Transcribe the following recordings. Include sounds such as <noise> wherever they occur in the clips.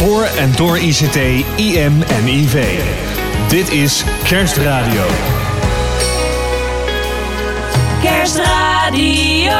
Voor en door ICT, IM en IV. Dit is Kerstradio. Kerstradio.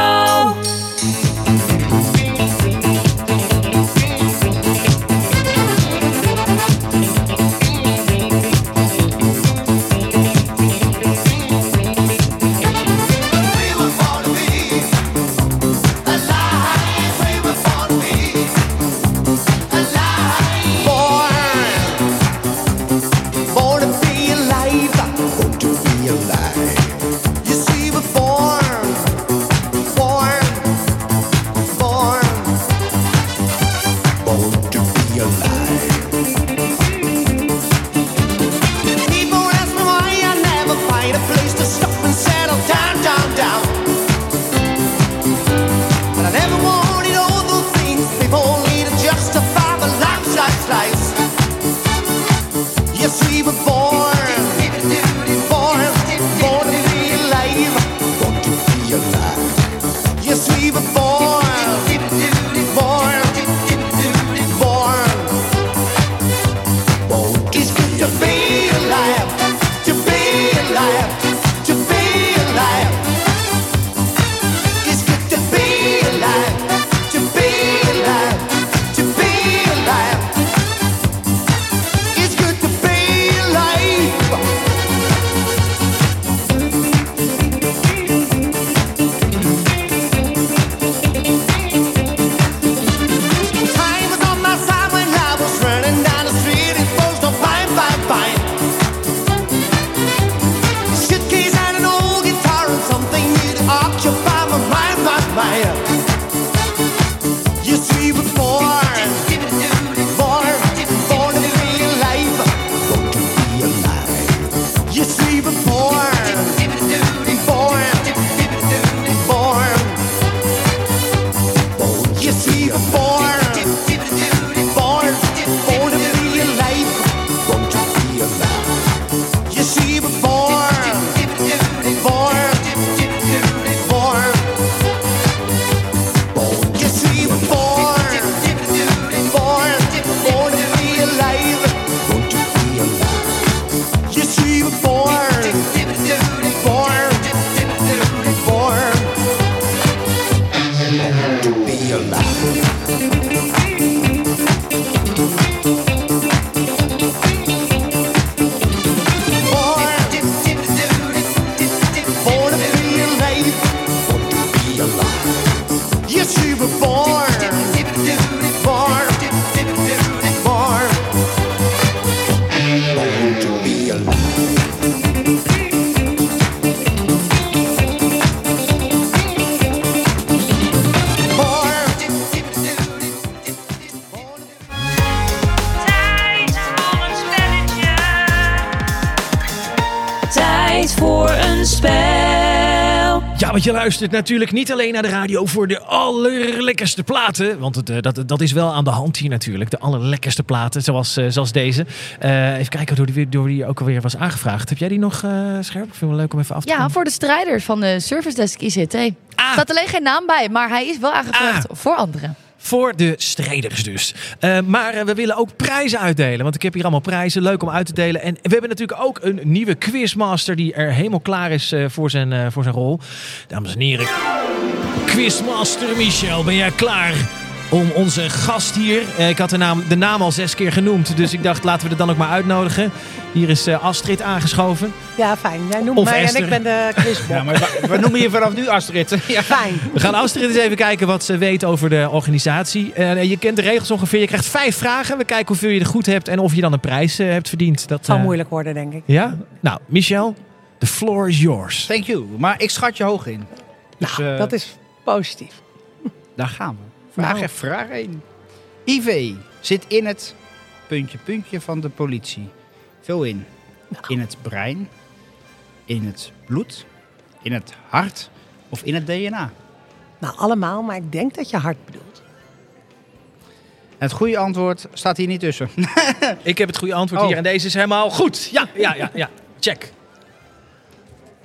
Luistert natuurlijk niet alleen naar de radio voor de allerlekkerste platen. Want het, eh, dat, dat is wel aan de hand hier natuurlijk. De allerlekkerste platen, zoals, eh, zoals deze. Eh, even kijken door die, door die ook alweer was aangevraagd. Heb jij die nog scherp? Ik vind het wel leuk om even af te Ja, komen. voor de strijders van de Service Desk ICT. Er staat alleen geen naam bij, maar hij is wel aangevraagd voor anderen. Voor de strijders dus. Eh, maar eh, we willen ook prijzen uitdelen. Want ik heb hier allemaal prijzen. Leuk om uit te delen. En we hebben natuurlijk ook een nieuwe quizmaster die er helemaal klaar is eh, voor, zijn, voor zijn rol. Dames en heren. Quizmaster Michel, ben jij klaar? Om onze gast hier. eh, ik had de naam, de naam al zes keer genoemd. Dus ik dacht, laten we er dan ook maar uitnodigen. Hier is eh, Astrid aangeschoven. Ja, fijn. Jij noemt Of mij Esther. en ik ben de quizbot. Ja, maar we, we noemen je vanaf nu Astrid. <laughs> Ja. Fijn. We gaan Astrid eens even kijken wat ze weet over de organisatie. Eh, je kent de regels ongeveer. Je krijgt vijf vragen. We kijken hoeveel je er goed hebt en of je dan een prijs hebt verdiend. Dat Het zal moeilijk worden, denk ik. Ja? Nou, Michel, the floor is yours. Thank you. Maar ik schat je hoog in. Dus, Nou, dat is positief. Daar gaan we. Vraag, Nou. vraag 1. IV zit in het puntje puntje van de politie. Vul in. Nou. In het brein, in het bloed, in het hart of in het DNA. Nou, allemaal, maar ik denk dat je hart bedoelt. Het goede antwoord staat hier niet tussen. <laughs> Ik heb het goede antwoord Oh. hier en deze is helemaal goed. Ja, ja, ja, ja. Check.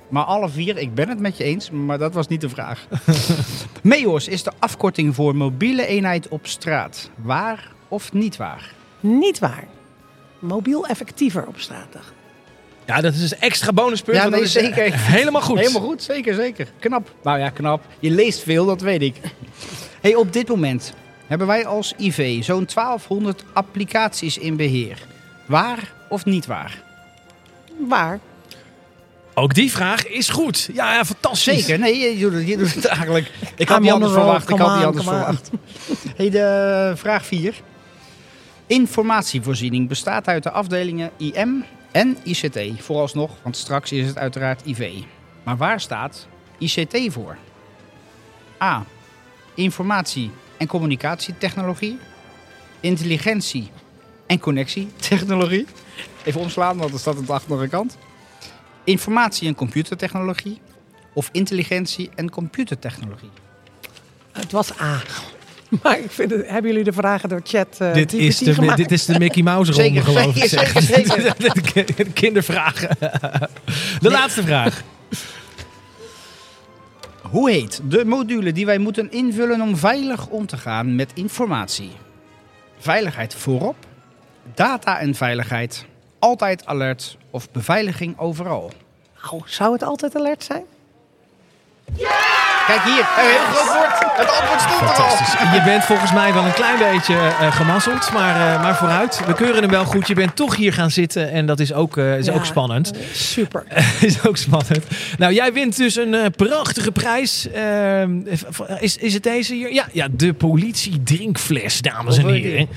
Maar alle vier, ik ben het met je eens, maar dat was niet de vraag. <laughs> MEOS is de afkorting voor mobiele eenheid op straat. Waar of niet waar? Niet waar. Mobiel effectiever op straatdag. Ja, dat is dus extra bonuspunt. Ja, want dat nee, is zeker. <laughs> Helemaal goed. Helemaal goed, zeker, zeker. Knap. Nou ja, knap. Je leest veel, dat weet ik. <laughs> Hey, op dit moment hebben wij als IV zo'n 1200 applicaties in beheer. Waar of niet waar? Waar? Ook die vraag is goed. Ja, ja fantastisch. Zeker, nee, je doet het, je doet het eigenlijk. Ik had niet on anders verwacht. Ik had niet on, anders verwacht. Hey, de vraag 4. Informatievoorziening bestaat uit de afdelingen IM en ICT. Vooralsnog, want straks is het uiteraard IV. Maar waar staat ICT voor? A. Informatie- en communicatietechnologie. Intelligentie- en connectietechnologie. Even omslaan, want er staat op de andere kant. Informatie- en computertechnologie. Of intelligentie- en computertechnologie. Het was A. <laughs> Maar ik vind het, hebben jullie de vragen door chat eh, Dit is, de, gemaakt? dit is de Mickey Mouse ronde, Zeker, geloof ik. zeker, zeg. zeker, <laughs> De Kindervragen. <laughs> De laatste vraag. Hoe heet de module die wij moeten invullen om veilig om te gaan met informatie? Veiligheid voorop, data en veiligheid, altijd alert of beveiliging overal? Nou, zou het altijd alert zijn? Kijk hier, een heel groot woord. Het antwoord stond er al. Fantastisch. Je bent volgens mij wel een klein beetje eh, gemasseld, maar, eh, maar vooruit. We keuren hem wel goed. Je bent toch hier gaan zitten en dat is ook, eh, is Ja, ook spannend. Super. <laughs> is ook spannend. Nou, jij wint dus een prachtige prijs. Ehm, is, is het deze hier? Ja, ja de politie drinkfles, dames en heren.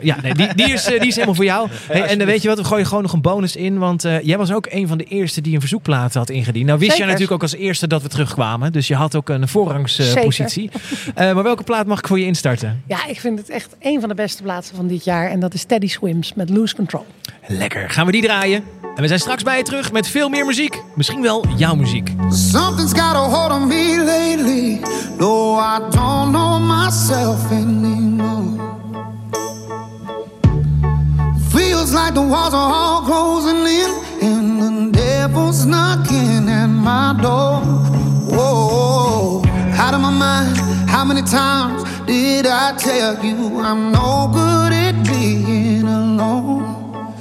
Ja, nee, die, die, is, eh, die is helemaal voor jou. Hey, en dan weet je wat, we gooien gewoon nog een bonus in. Want eh, jij was ook een van de eerste die een verzoekplaat had ingediend. Nou wist jij natuurlijk ook als eerste dat we terugkwamen. Dus je had ook een voorrangspositie. Eh maar welke plaat mag ik voor je instarten? Ja, ik vind het echt een van de beste plaatsen van dit jaar. En dat is Teddy Swims met Loose Control. Lekker, gaan we die draaien. En we zijn straks bij je terug met veel meer muziek. Misschien wel jouw muziek. Something's got a hold on me lately. No, I don't know myself anymore. Feels like the walls are all closing in, and the devil's knocking at my door. Whoa, out of my mind. How many times did I tell you I'm no good at being alone?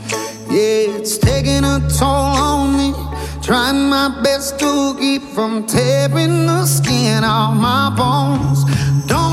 Yeah, it's taking a toll on me. Trying my best to keep from tearing the skin off my bones. Don't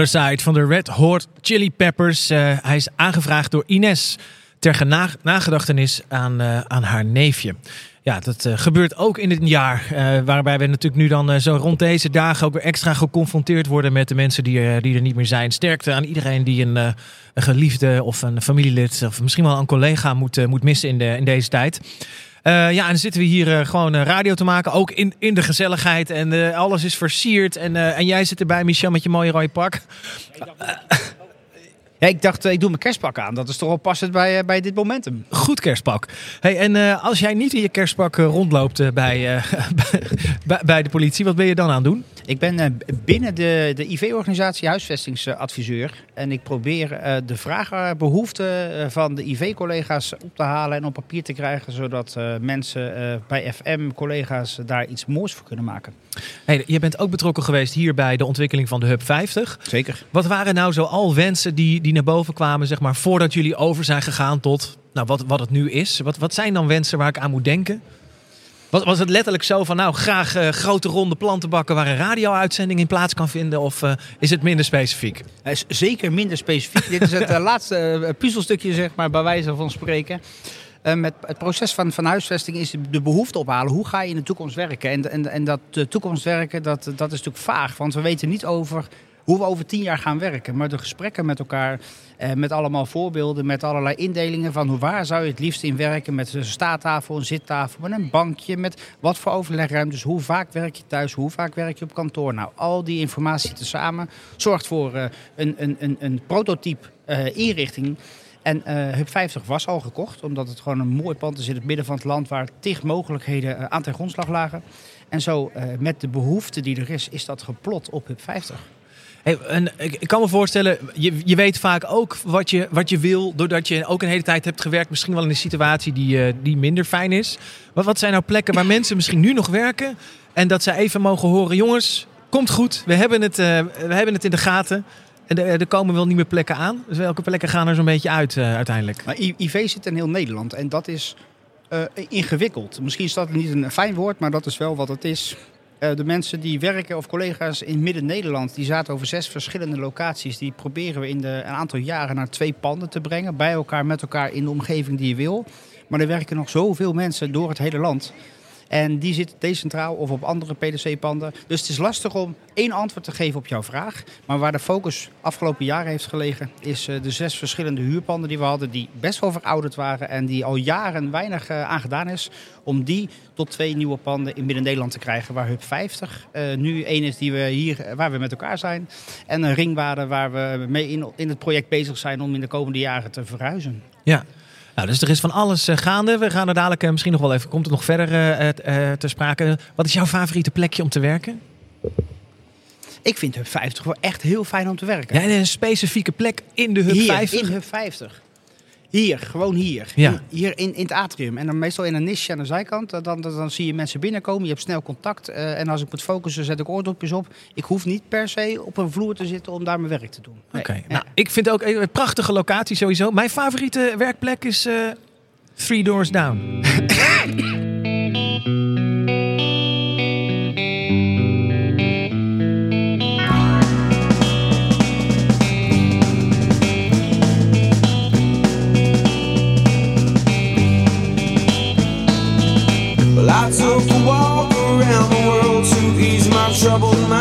Other Side van de Red Hot Chili Peppers. Eh, hij is aangevraagd door Ines ter nagedachtenis aan, eh, aan haar neefje. Ja, dat eh, gebeurt ook in het jaar. waarbij we natuurlijk nu dan zo rond deze dagen ook weer extra geconfronteerd worden met de mensen die, die er niet meer zijn. Sterkte aan iedereen die een, een geliefde of een familielid of misschien wel een collega moet, moet missen in, de, in deze tijd. Eh, ja, en dan zitten we hier eh, gewoon eh, radio te maken, ook in, in de gezelligheid. En alles is versierd. En, en jij zit erbij, Michel, met je mooie rode pak. Ja, ik dacht, ik doe mijn kerstpak aan. Dat is toch wel passend bij, bij dit momentum. Goed kerstpak. Hey, en als jij niet in je kerstpak rondloopt <laughs> bij, bij, bij de politie, wat ben je dan aan het doen? Ik ben binnen de, de IV-organisatie huisvestingsadviseur. En ik probeer eh, de vragen, behoeften eh, van de IV-collega's op te halen en op papier te krijgen. Zodat eh, mensen eh, bij FM-collega's daar iets moois voor kunnen maken. Hey, je bent ook betrokken geweest hier bij de ontwikkeling van de Hub 50. Zeker. Wat waren nou zo al wensen die, die naar boven kwamen, zeg maar, voordat jullie over zijn gegaan tot nou, wat, wat het nu is? Wat, wat zijn dan wensen waar ik aan moet denken? Was, was het letterlijk zo van, nou, graag eh, grote ronde plantenbakken waar een radio-uitzending in plaats kan vinden? Of eh, is het minder specifiek? Is zeker minder specifiek. Dit is het eh, <laughs> laatste puzzelstukje, zeg maar, bij wijze van spreken. Met het proces van, van huisvesting is de behoefte ophalen. Hoe ga je in de toekomst werken? En, en, en dat uh, toekomst werken, dat, dat is natuurlijk vaag. Want we weten niet over hoe we over tien jaar gaan werken. Maar de gesprekken met elkaar, eh, met allemaal voorbeelden, met allerlei indelingen van hoe, waar zou je het liefst in werken? Met een staattafel, een zittafel, met een bankje, met wat voor overlegruimtes. Hoe vaak werk je thuis, hoe vaak werk je op kantoor? Nou, al die informatie tezamen zorgt voor uh, een, een, een, een prototype uh, inrichting. En uh, Hub 50 was al gekocht, omdat het gewoon een mooi pand is in het midden van het land waar tig mogelijkheden aan ten grondslag lagen. En zo met de behoefte die er is, is dat geplot op Hub 50. En ik, kan me voorstellen, je, weet vaak ook wat je, wat je wil, doordat je ook een hele tijd hebt gewerkt, misschien wel in een situatie die, uh, die minder fijn is. Maar wat zijn nou plekken waar mensen misschien nu nog werken en dat ze even mogen horen, jongens, komt goed, we hebben het, uh, we hebben het in de gaten. En er, komen wel niet meer plekken aan. Dus welke plekken gaan er zo'n beetje uit uh, uiteindelijk? Maar IV zit in heel Nederland en dat is ingewikkeld. Misschien is dat niet een fijn woord, maar dat is wel wat het is. Uh, de mensen die werken of collega's in Midden-Nederland, die zaten over zes verschillende locaties. Die proberen we in de, een aantal jaren naar twee panden te brengen. Bij elkaar, met elkaar in de omgeving die je wil. Maar er werken nog zoveel mensen door het hele land. En die zitten decentraal of op andere PDC-panden. Dus het is lastig om één antwoord te geven op jouw vraag. Maar waar de focus afgelopen jaren heeft gelegen, is uh, de zes verschillende huurpanden die we hadden, die best wel verouderd waren en die al jaren weinig uh, aan gedaan is. Om die tot twee nieuwe panden in Midden-Nederland te krijgen, waar Hub 50 uh, nu één is die we hier, waar we met elkaar zijn. En een ringwaarde waar we mee in, in het project bezig zijn om in de komende jaren te verhuizen. Ja. Nou, dus er is van alles uh, gaande. We gaan er dadelijk uh, misschien nog wel even, komt het nog verder uh, te sprake. Wat is jouw favoriete plekje om te werken? Ik vind Hub 50 wel echt heel fijn om te werken. Ja, een specifieke plek in de Hub hier, 50? in Hub 50. Hier, gewoon hier. Ja. Hier in, in het atrium. En dan meestal in een niche aan de zijkant. Dan, dan, dan zie je mensen binnenkomen. Je hebt snel contact. Uh, en als ik moet focussen, zet ik oordopjes op. Ik hoef niet per se op een vloer te zitten om daar mijn werk te doen. Nee. Oké. Okay. Ja. Nou, ik vind ook een prachtige locatie sowieso. Mijn favoriete werkplek is uh, Three Doors Down. <laughs> troubled mind.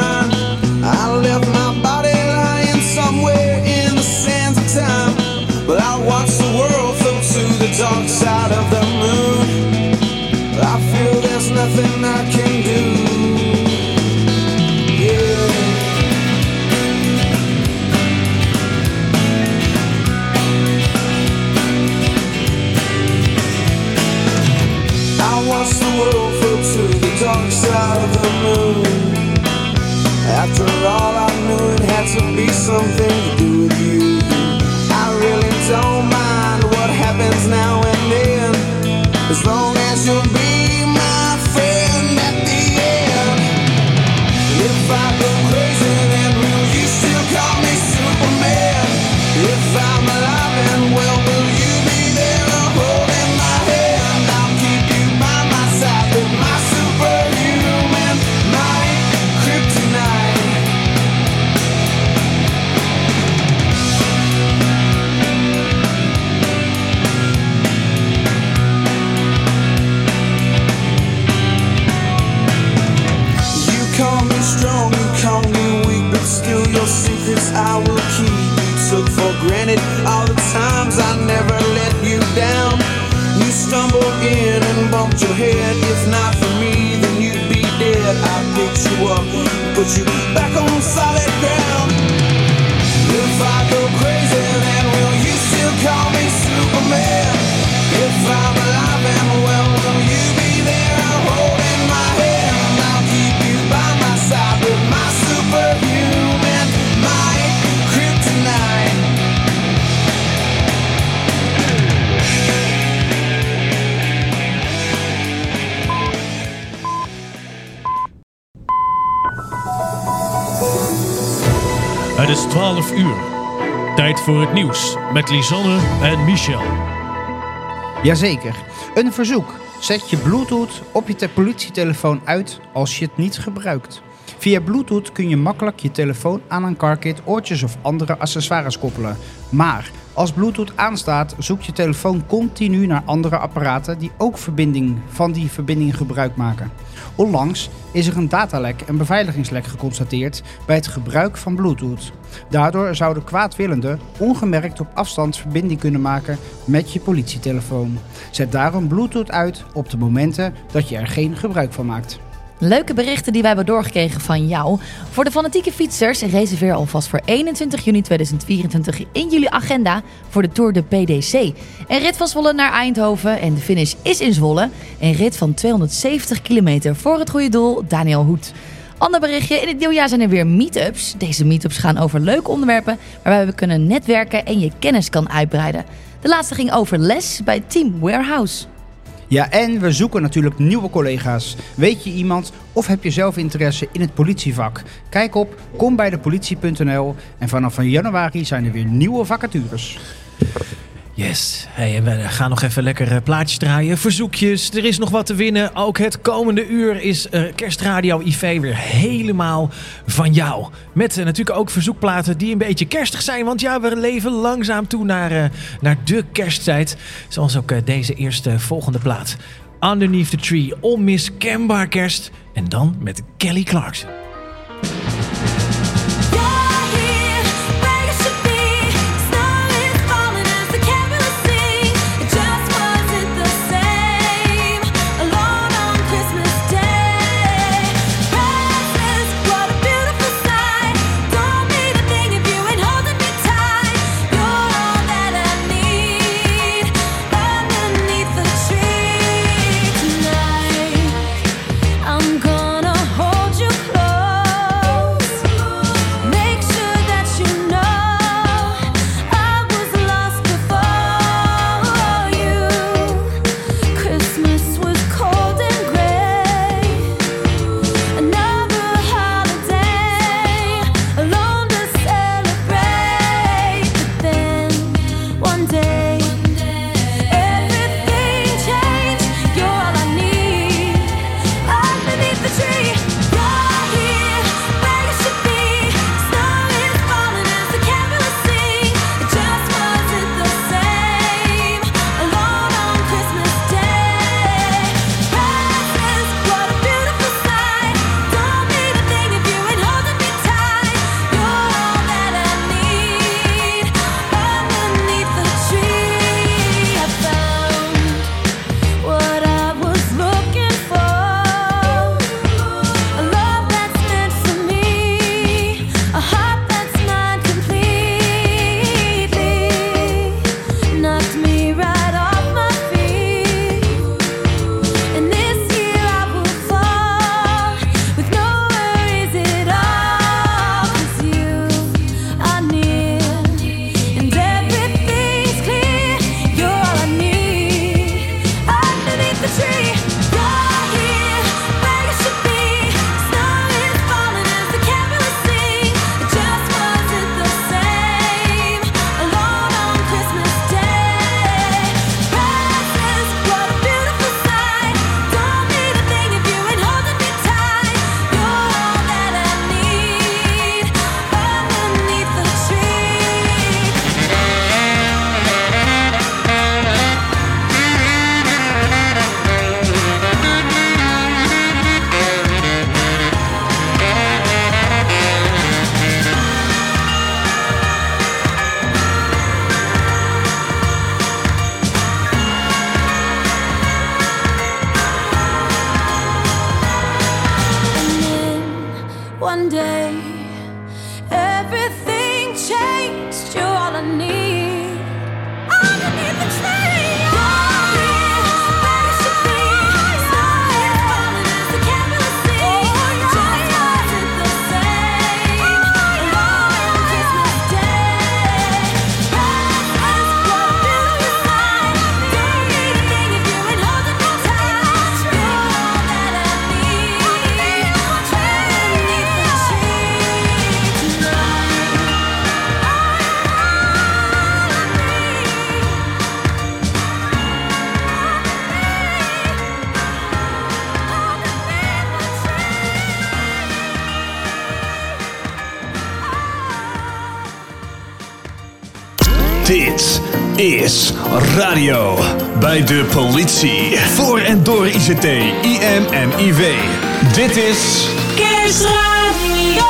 All, I knew it had to be something back on Het is 12 uur. Tijd voor het nieuws met Lisanne en Michel. Jazeker. Een verzoek. Zet je Bluetooth op je te- politietelefoon uit als je het niet gebruikt. Via Bluetooth kun je makkelijk je telefoon aan een carkit, oortjes of andere accessoires koppelen. Maar als Bluetooth aanstaat, zoekt je telefoon continu naar andere apparaten die ook verbinding van die verbinding gebruik maken. Onlangs is er een datalek en beveiligingslek geconstateerd bij het gebruik van Bluetooth. Daardoor zouden kwaadwillenden ongemerkt op afstand verbinding kunnen maken met je politietelefoon. Zet daarom Bluetooth uit op de momenten dat je er geen gebruik van maakt. Leuke berichten die wij hebben doorgekregen van jou. Voor de fanatieke fietsers reserveer alvast voor 21 juni 2024 in jullie agenda voor de Tour de PDC. Een rit van Zwolle naar Eindhoven en de finish is in Zwolle. Een rit van 270 kilometer voor het goede doel, Daniel Hoed. Ander berichtje, in het nieuwjaar zijn er weer meetups. Deze meetups gaan over leuke onderwerpen waarbij we kunnen netwerken en je kennis kan uitbreiden. De laatste ging over les bij Team Warehouse. Ja, en we zoeken natuurlijk nieuwe collega's. Weet je iemand of heb je zelf interesse in het politievak? Kijk op kombijdepolitie.nl en vanaf van januari zijn er weer nieuwe vacatures. Yes. Hey, we gaan nog even lekker eh, plaatjes draaien. Verzoekjes. Er is nog wat te winnen. Ook het komende uur is eh, Kerstradio IV weer helemaal van jou. Met eh, natuurlijk ook verzoekplaten die een beetje kerstig zijn. Want ja, we leven langzaam toe naar, eh, naar de kersttijd. Zoals ook eh, deze eerste volgende plaat. Underneath the Tree. Onmiskenbaar kerst. En dan met Kelly Clarkson. Dit is radio bij de politie. Voor en door ICT, IM en IV. Dit is Kerstradio.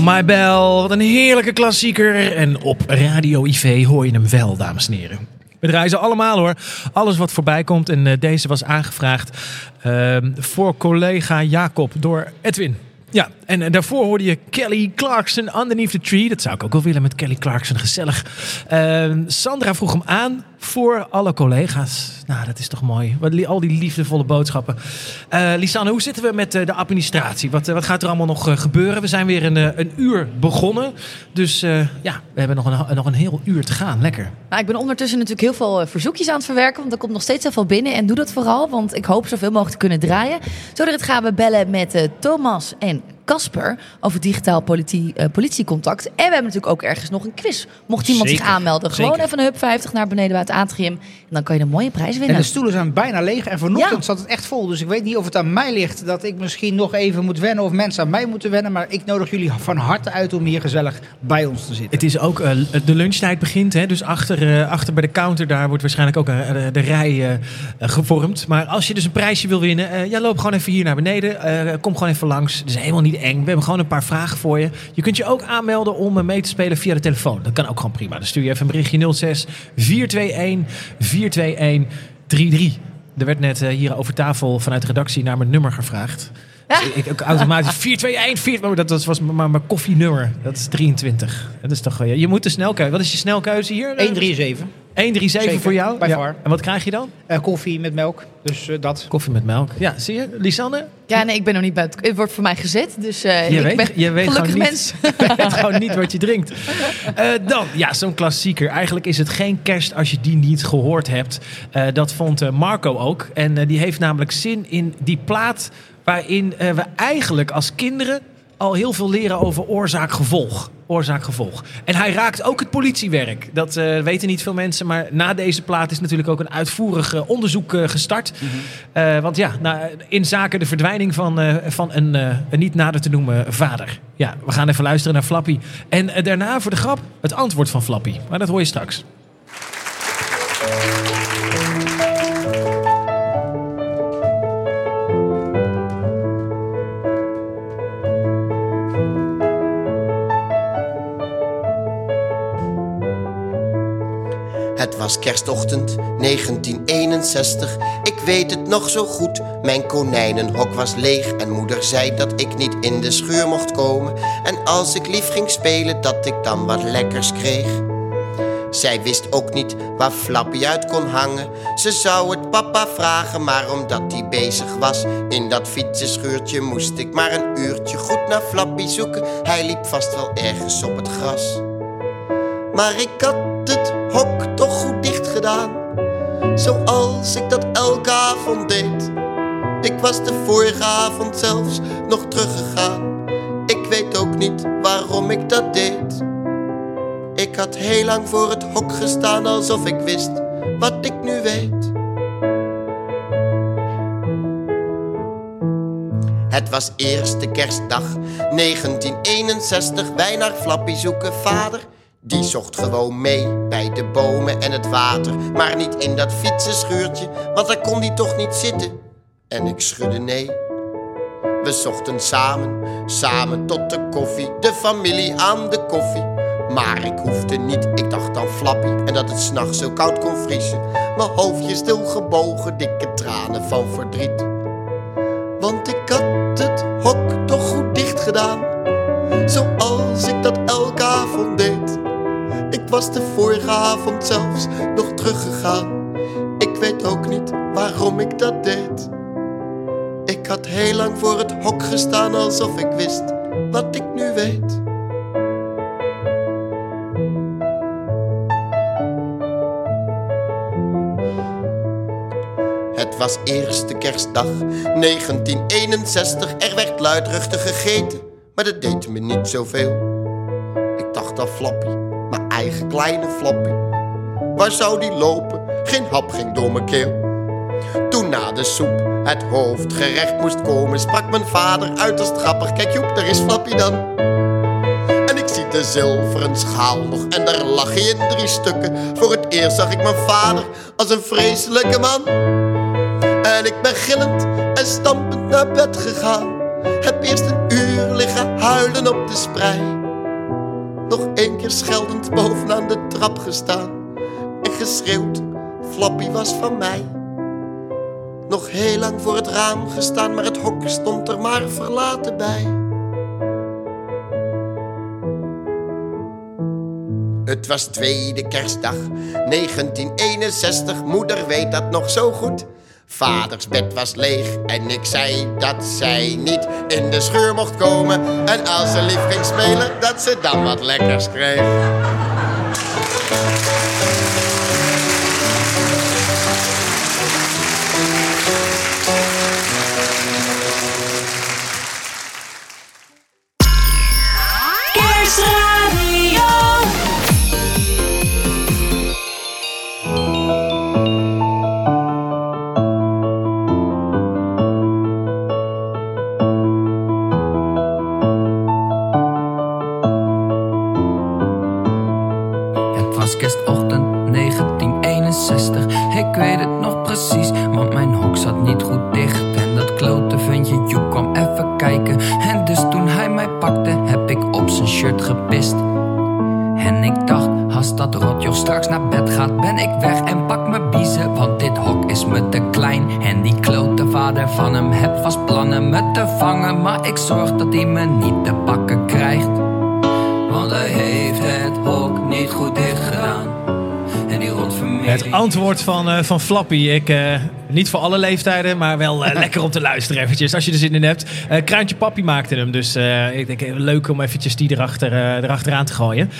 My Bell, wat een heerlijke klassieker. En op Radio IV hoor je hem wel, dames en heren. We draaien ze allemaal hoor. Alles wat voorbij komt. En eh, deze was aangevraagd ehm, voor collega Jacob door Edwin. Ja, en eh, daarvoor hoorde je Kelly Clarkson Underneath the Tree. Dat zou ik ook wel willen met Kelly Clarkson, gezellig. Ehm, Sandra vroeg hem aan voor alle collega's. Nou, dat is toch mooi. Al die liefdevolle boodschappen. Eh Lisanne, hoe zitten we met eh, de administratie? Wat, wat gaat er allemaal nog gebeuren? We zijn weer een, een uur begonnen. Dus ja, we hebben nog een, nog een heel uur te gaan. Lekker. Nou, ik ben ondertussen natuurlijk heel veel verzoekjes aan het verwerken. Want er komt nog steeds heel veel binnen. En doe dat vooral, want ik hoop zoveel mogelijk te kunnen draaien. Zodat gaan we bellen met Thomas en Casper over digitaal politie, eh, politiecontact. En we hebben natuurlijk ook ergens nog een quiz. Mocht iemand zich aanmelden, gewoon zeker. even een Hub 50 naar beneden bij het atrium. Dan kan je een mooie prijs winnen. En de stoelen zijn bijna leeg. En vanochtend Ja. zat het echt vol. Dus ik weet niet of het aan mij ligt dat ik misschien nog even moet wennen. Of mensen aan mij moeten wennen. Maar ik nodig jullie van harte uit om hier gezellig bij ons te zitten. Het is ook, eh, de lunchtijd begint, hè? dus achter, eh, achter bij de counter daar wordt waarschijnlijk ook eh, de, rij gevormd. Maar als je dus een prijsje wil winnen, eh, ja, loop gewoon even hier naar beneden. Eh, kom gewoon even langs. Het is helemaal niet eng. We hebben gewoon een paar vragen voor je. Je kunt je ook aanmelden om mee te spelen via de telefoon. Dat kan ook gewoon prima. Dan stuur je even een berichtje 06 421 421 33. Er werd net eh, hier over tafel vanuit de redactie naar mijn nummer gevraagd. Dus <laughs> ik, ik automatisch 4, 2, 1, 4. Maar dat, dat was maar mijn koffienummer. Dat is 23. Dat is toch, je moet de snelkeuze. Wat is je snelkeuze hier? 137. 137 Zeker, voor jou? by Ja. far. En wat krijg je dan? Eh, koffie met melk. Dus eh, dat. Koffie met melk. Ja, zie je? Lisanne? Ja, nee, ik ben nog niet buiten. Het wordt voor mij gezet, dus eh Je ik weet- ben je weet gelukkig mens. niet. <laughs> Je weet gewoon niet wat je <laughs> drinkt. Eh, dan, ja, zo'n klassieker. Eigenlijk is het geen kerst als je die niet gehoord hebt. Eh, dat vond Marco ook. En die heeft namelijk zin in die plaat waarin eh, we eigenlijk als kinderen al heel veel leren over oorzaak-gevolg. Oorzaak-gevolg. En hij raakt ook het politiewerk. Dat eh, weten niet veel mensen. Maar na deze plaat is natuurlijk ook een uitvoerig eh, onderzoek gestart. Eh, want ja, nou, in zaken de verdwijning van, van een, een niet nader te noemen vader. Ja, we gaan even luisteren naar Flappy. En daarna voor de grap het antwoord van Flappy. Maar dat hoor je straks. Was kerstochtend 1961, ik weet het nog zo goed. Mijn konijnenhok was leeg en moeder zei dat ik niet in de schuur mocht komen. En als ik lief ging spelen, dat ik dan wat lekkers kreeg. Zij wist ook niet waar Flappy uit kon hangen. Ze zou het papa vragen, maar omdat hij bezig was in dat fietsenschuurtje, moest ik maar een uurtje goed naar Flappy zoeken. Hij liep vast wel ergens op het gras. Maar ik had het zoals ik dat elke avond deed. Ik was de vorige avond zelfs nog teruggegaan. Ik weet ook niet waarom ik dat deed. Ik had heel lang voor het hok gestaan alsof ik wist wat ik nu weet. Het was eerste kerstdag 1961. Wij naar zoeken vader. Die zocht gewoon mee bij de bomen en het water. Maar niet in dat fietsenschuurtje, want daar kon hij toch niet zitten. En ik schudde nee. We zochten samen, samen tot de koffie. De familie aan de koffie. Maar ik hoefde niet, ik dacht aan Flappy en dat het s'nachts zo koud kon vriezen. Mijn hoofdje stil gebogen, dikke tranen van verdriet. Want ik had het hok toch goed dicht gedaan, zoals was de vorige avond zelfs nog teruggegaan. Ik weet ook niet waarom ik dat deed. Ik had heel lang voor het hok gestaan alsof ik wist wat ik nu weet. Het was eerste kerstdag 1961. Er werd luidruchtig gegeten, maar dat deed me niet zoveel. Ik dacht aan Flappy, mijn eigen kleine Flappy. Waar zou die lopen? Geen hap ging door mijn keel. Toen na de soep het hoofdgerecht moest komen, sprak mijn vader uiterst grappig. Kijk Joep, daar is Flappy dan. En ik zie de zilveren schaal nog en daar lag hij in drie stukken. Voor het eerst zag ik mijn vader als een vreselijke man. En ik ben gillend en stampend naar bed gegaan. Heb eerst een uur liggen huilen op de sprei. Nog één keer scheldend bovenaan de trap gestaan. En geschreeuwd, Flappy was van mij. Nog heel lang voor het raam gestaan, maar het hok stond er maar verlaten bij. Het was tweede kerstdag 1961, moeder weet dat nog zo goed. Vaders bed was leeg en ik zei dat zij niet in de scheur mocht komen. En als ze lief ging spelen, dat ze dan wat lekkers kreeg. Van, Flappy. Ik, eh, niet voor alle leeftijden, maar wel eh, <laughs> lekker om te luisteren eventjes. Als je er zin in hebt. Eh, Kraantje Papi maakte hem. Dus ik denk leuk om eventjes die erachter, erachteraan te gooien.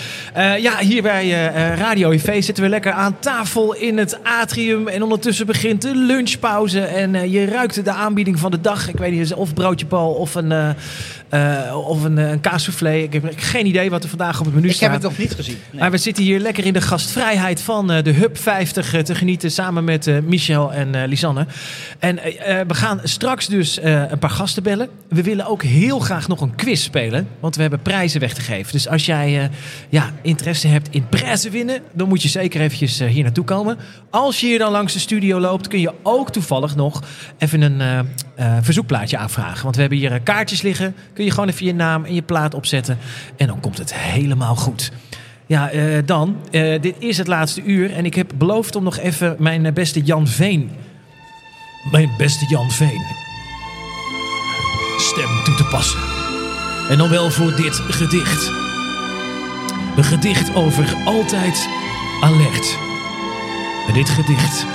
Ja, hier bij Radio IV zitten we lekker aan tafel in het atrium. En ondertussen begint de lunchpauze. En je ruikt de aanbieding van de dag. Ik weet niet, of broodje Paul of een, eh of een, eh, een kaassoufflé. Ik heb geen idee wat er vandaag op het menu Ik staat. heb het nog niet gezien. Nee. Maar we zitten hier lekker in de gastvrijheid van eh, de Hub 50 eh, te genieten. Samen met Michel en Lisanne. En we gaan straks dus een paar gasten bellen. We willen ook heel graag nog een quiz spelen. Want we hebben prijzen weg te geven. Dus als jij eh, ja, interesse hebt in prijzen winnen. Dan moet je zeker eventjes eh, hier naartoe komen. Als je hier dan langs de studio loopt. Kun je ook toevallig nog even een eh, verzoekplaatje aanvragen. Want we hebben hier kaartjes liggen. Kun je gewoon even je naam en je plaat opzetten. En dan komt het helemaal goed. Ja, dan. dit is het laatste uur. En ik heb beloofd om nog even mijn beste Jan Veen. Mijn beste Jan Veen. Stem toe te passen. En dan wel voor dit gedicht. Een gedicht over altijd alert. En dit gedicht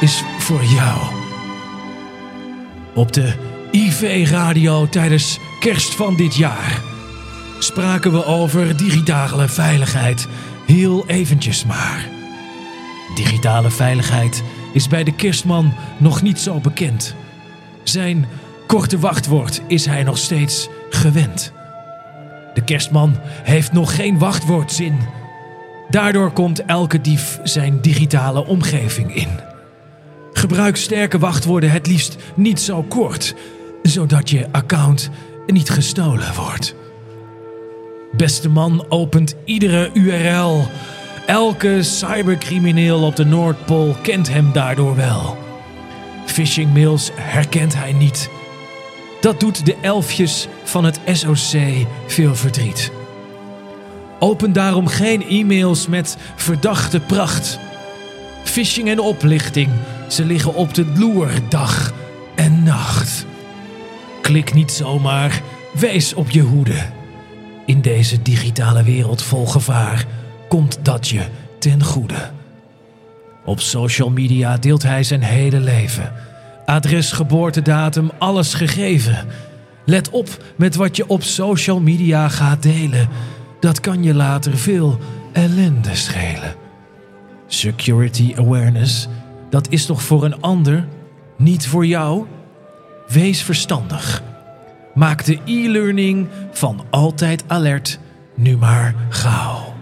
is voor jou. Op de IV-radio tijdens kerst van dit jaar spraken we over digitale veiligheid. Heel eventjes maar. Digitale veiligheid is bij de kerstman nog niet zo bekend. Zijn korte wachtwoord is hij nog steeds gewend. De kerstman heeft nog geen wachtwoordzin. Daardoor komt elke dief zijn digitale omgeving in. Gebruik sterke wachtwoorden het liefst niet zo kort, zodat je account niet gestolen wordt. Beste man opent iedere URL. Elke cybercrimineel op de Noordpool kent hem daardoor wel. Phishingmails herkent hij niet. Dat doet de elfjes van het SOC veel verdriet. Open daarom geen e-mails met verdachte pracht. Phishing en oplichting, ze liggen op de loer dag en nacht. Klik niet zomaar, wees op je hoede. In deze digitale wereld vol gevaar komt dat je ten goede. Op social media deelt hij zijn hele leven. Adres, geboortedatum, alles gegeven. Let op met wat je op social media gaat delen. Dat kan je later veel ellende schelen. Security awareness, dat is toch voor een ander, niet voor jou? Wees verstandig. Maak de e-learning van altijd alert nu maar gauw.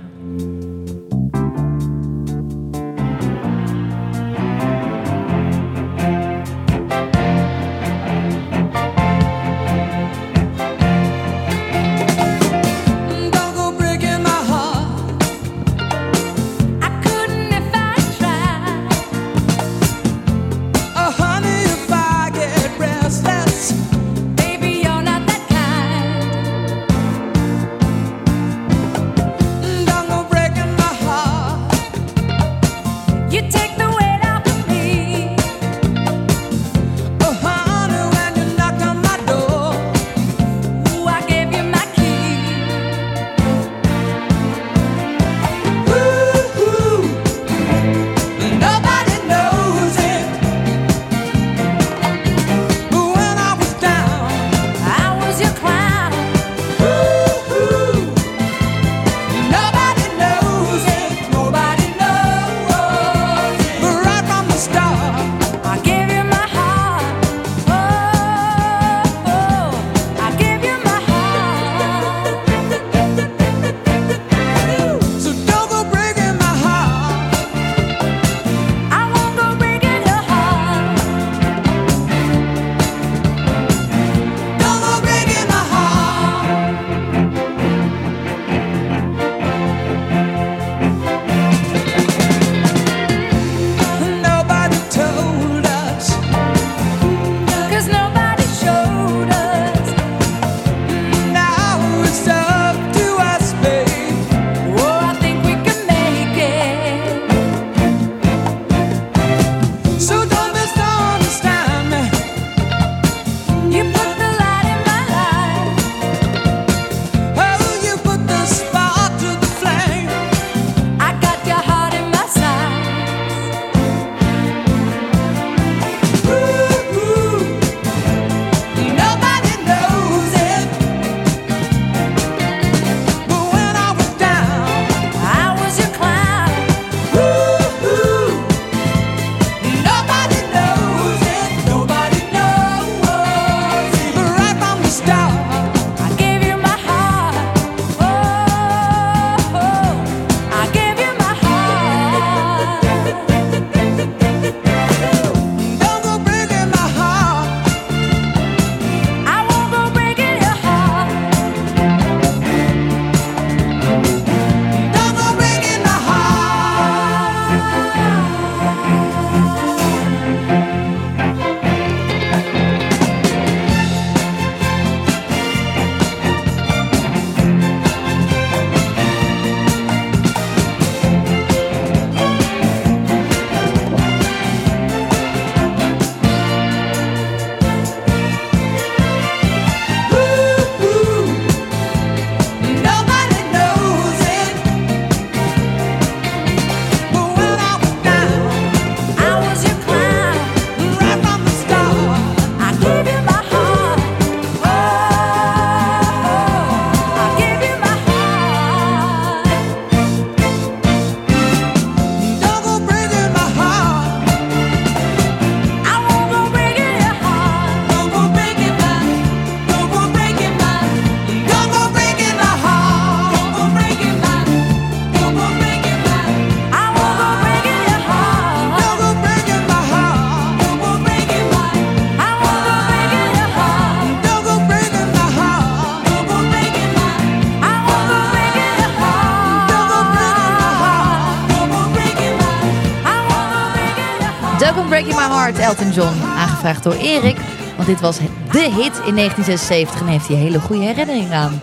John. Aangevraagd door Erik, want dit was de hit in 1976 en heeft hij hele goede herinnering aan.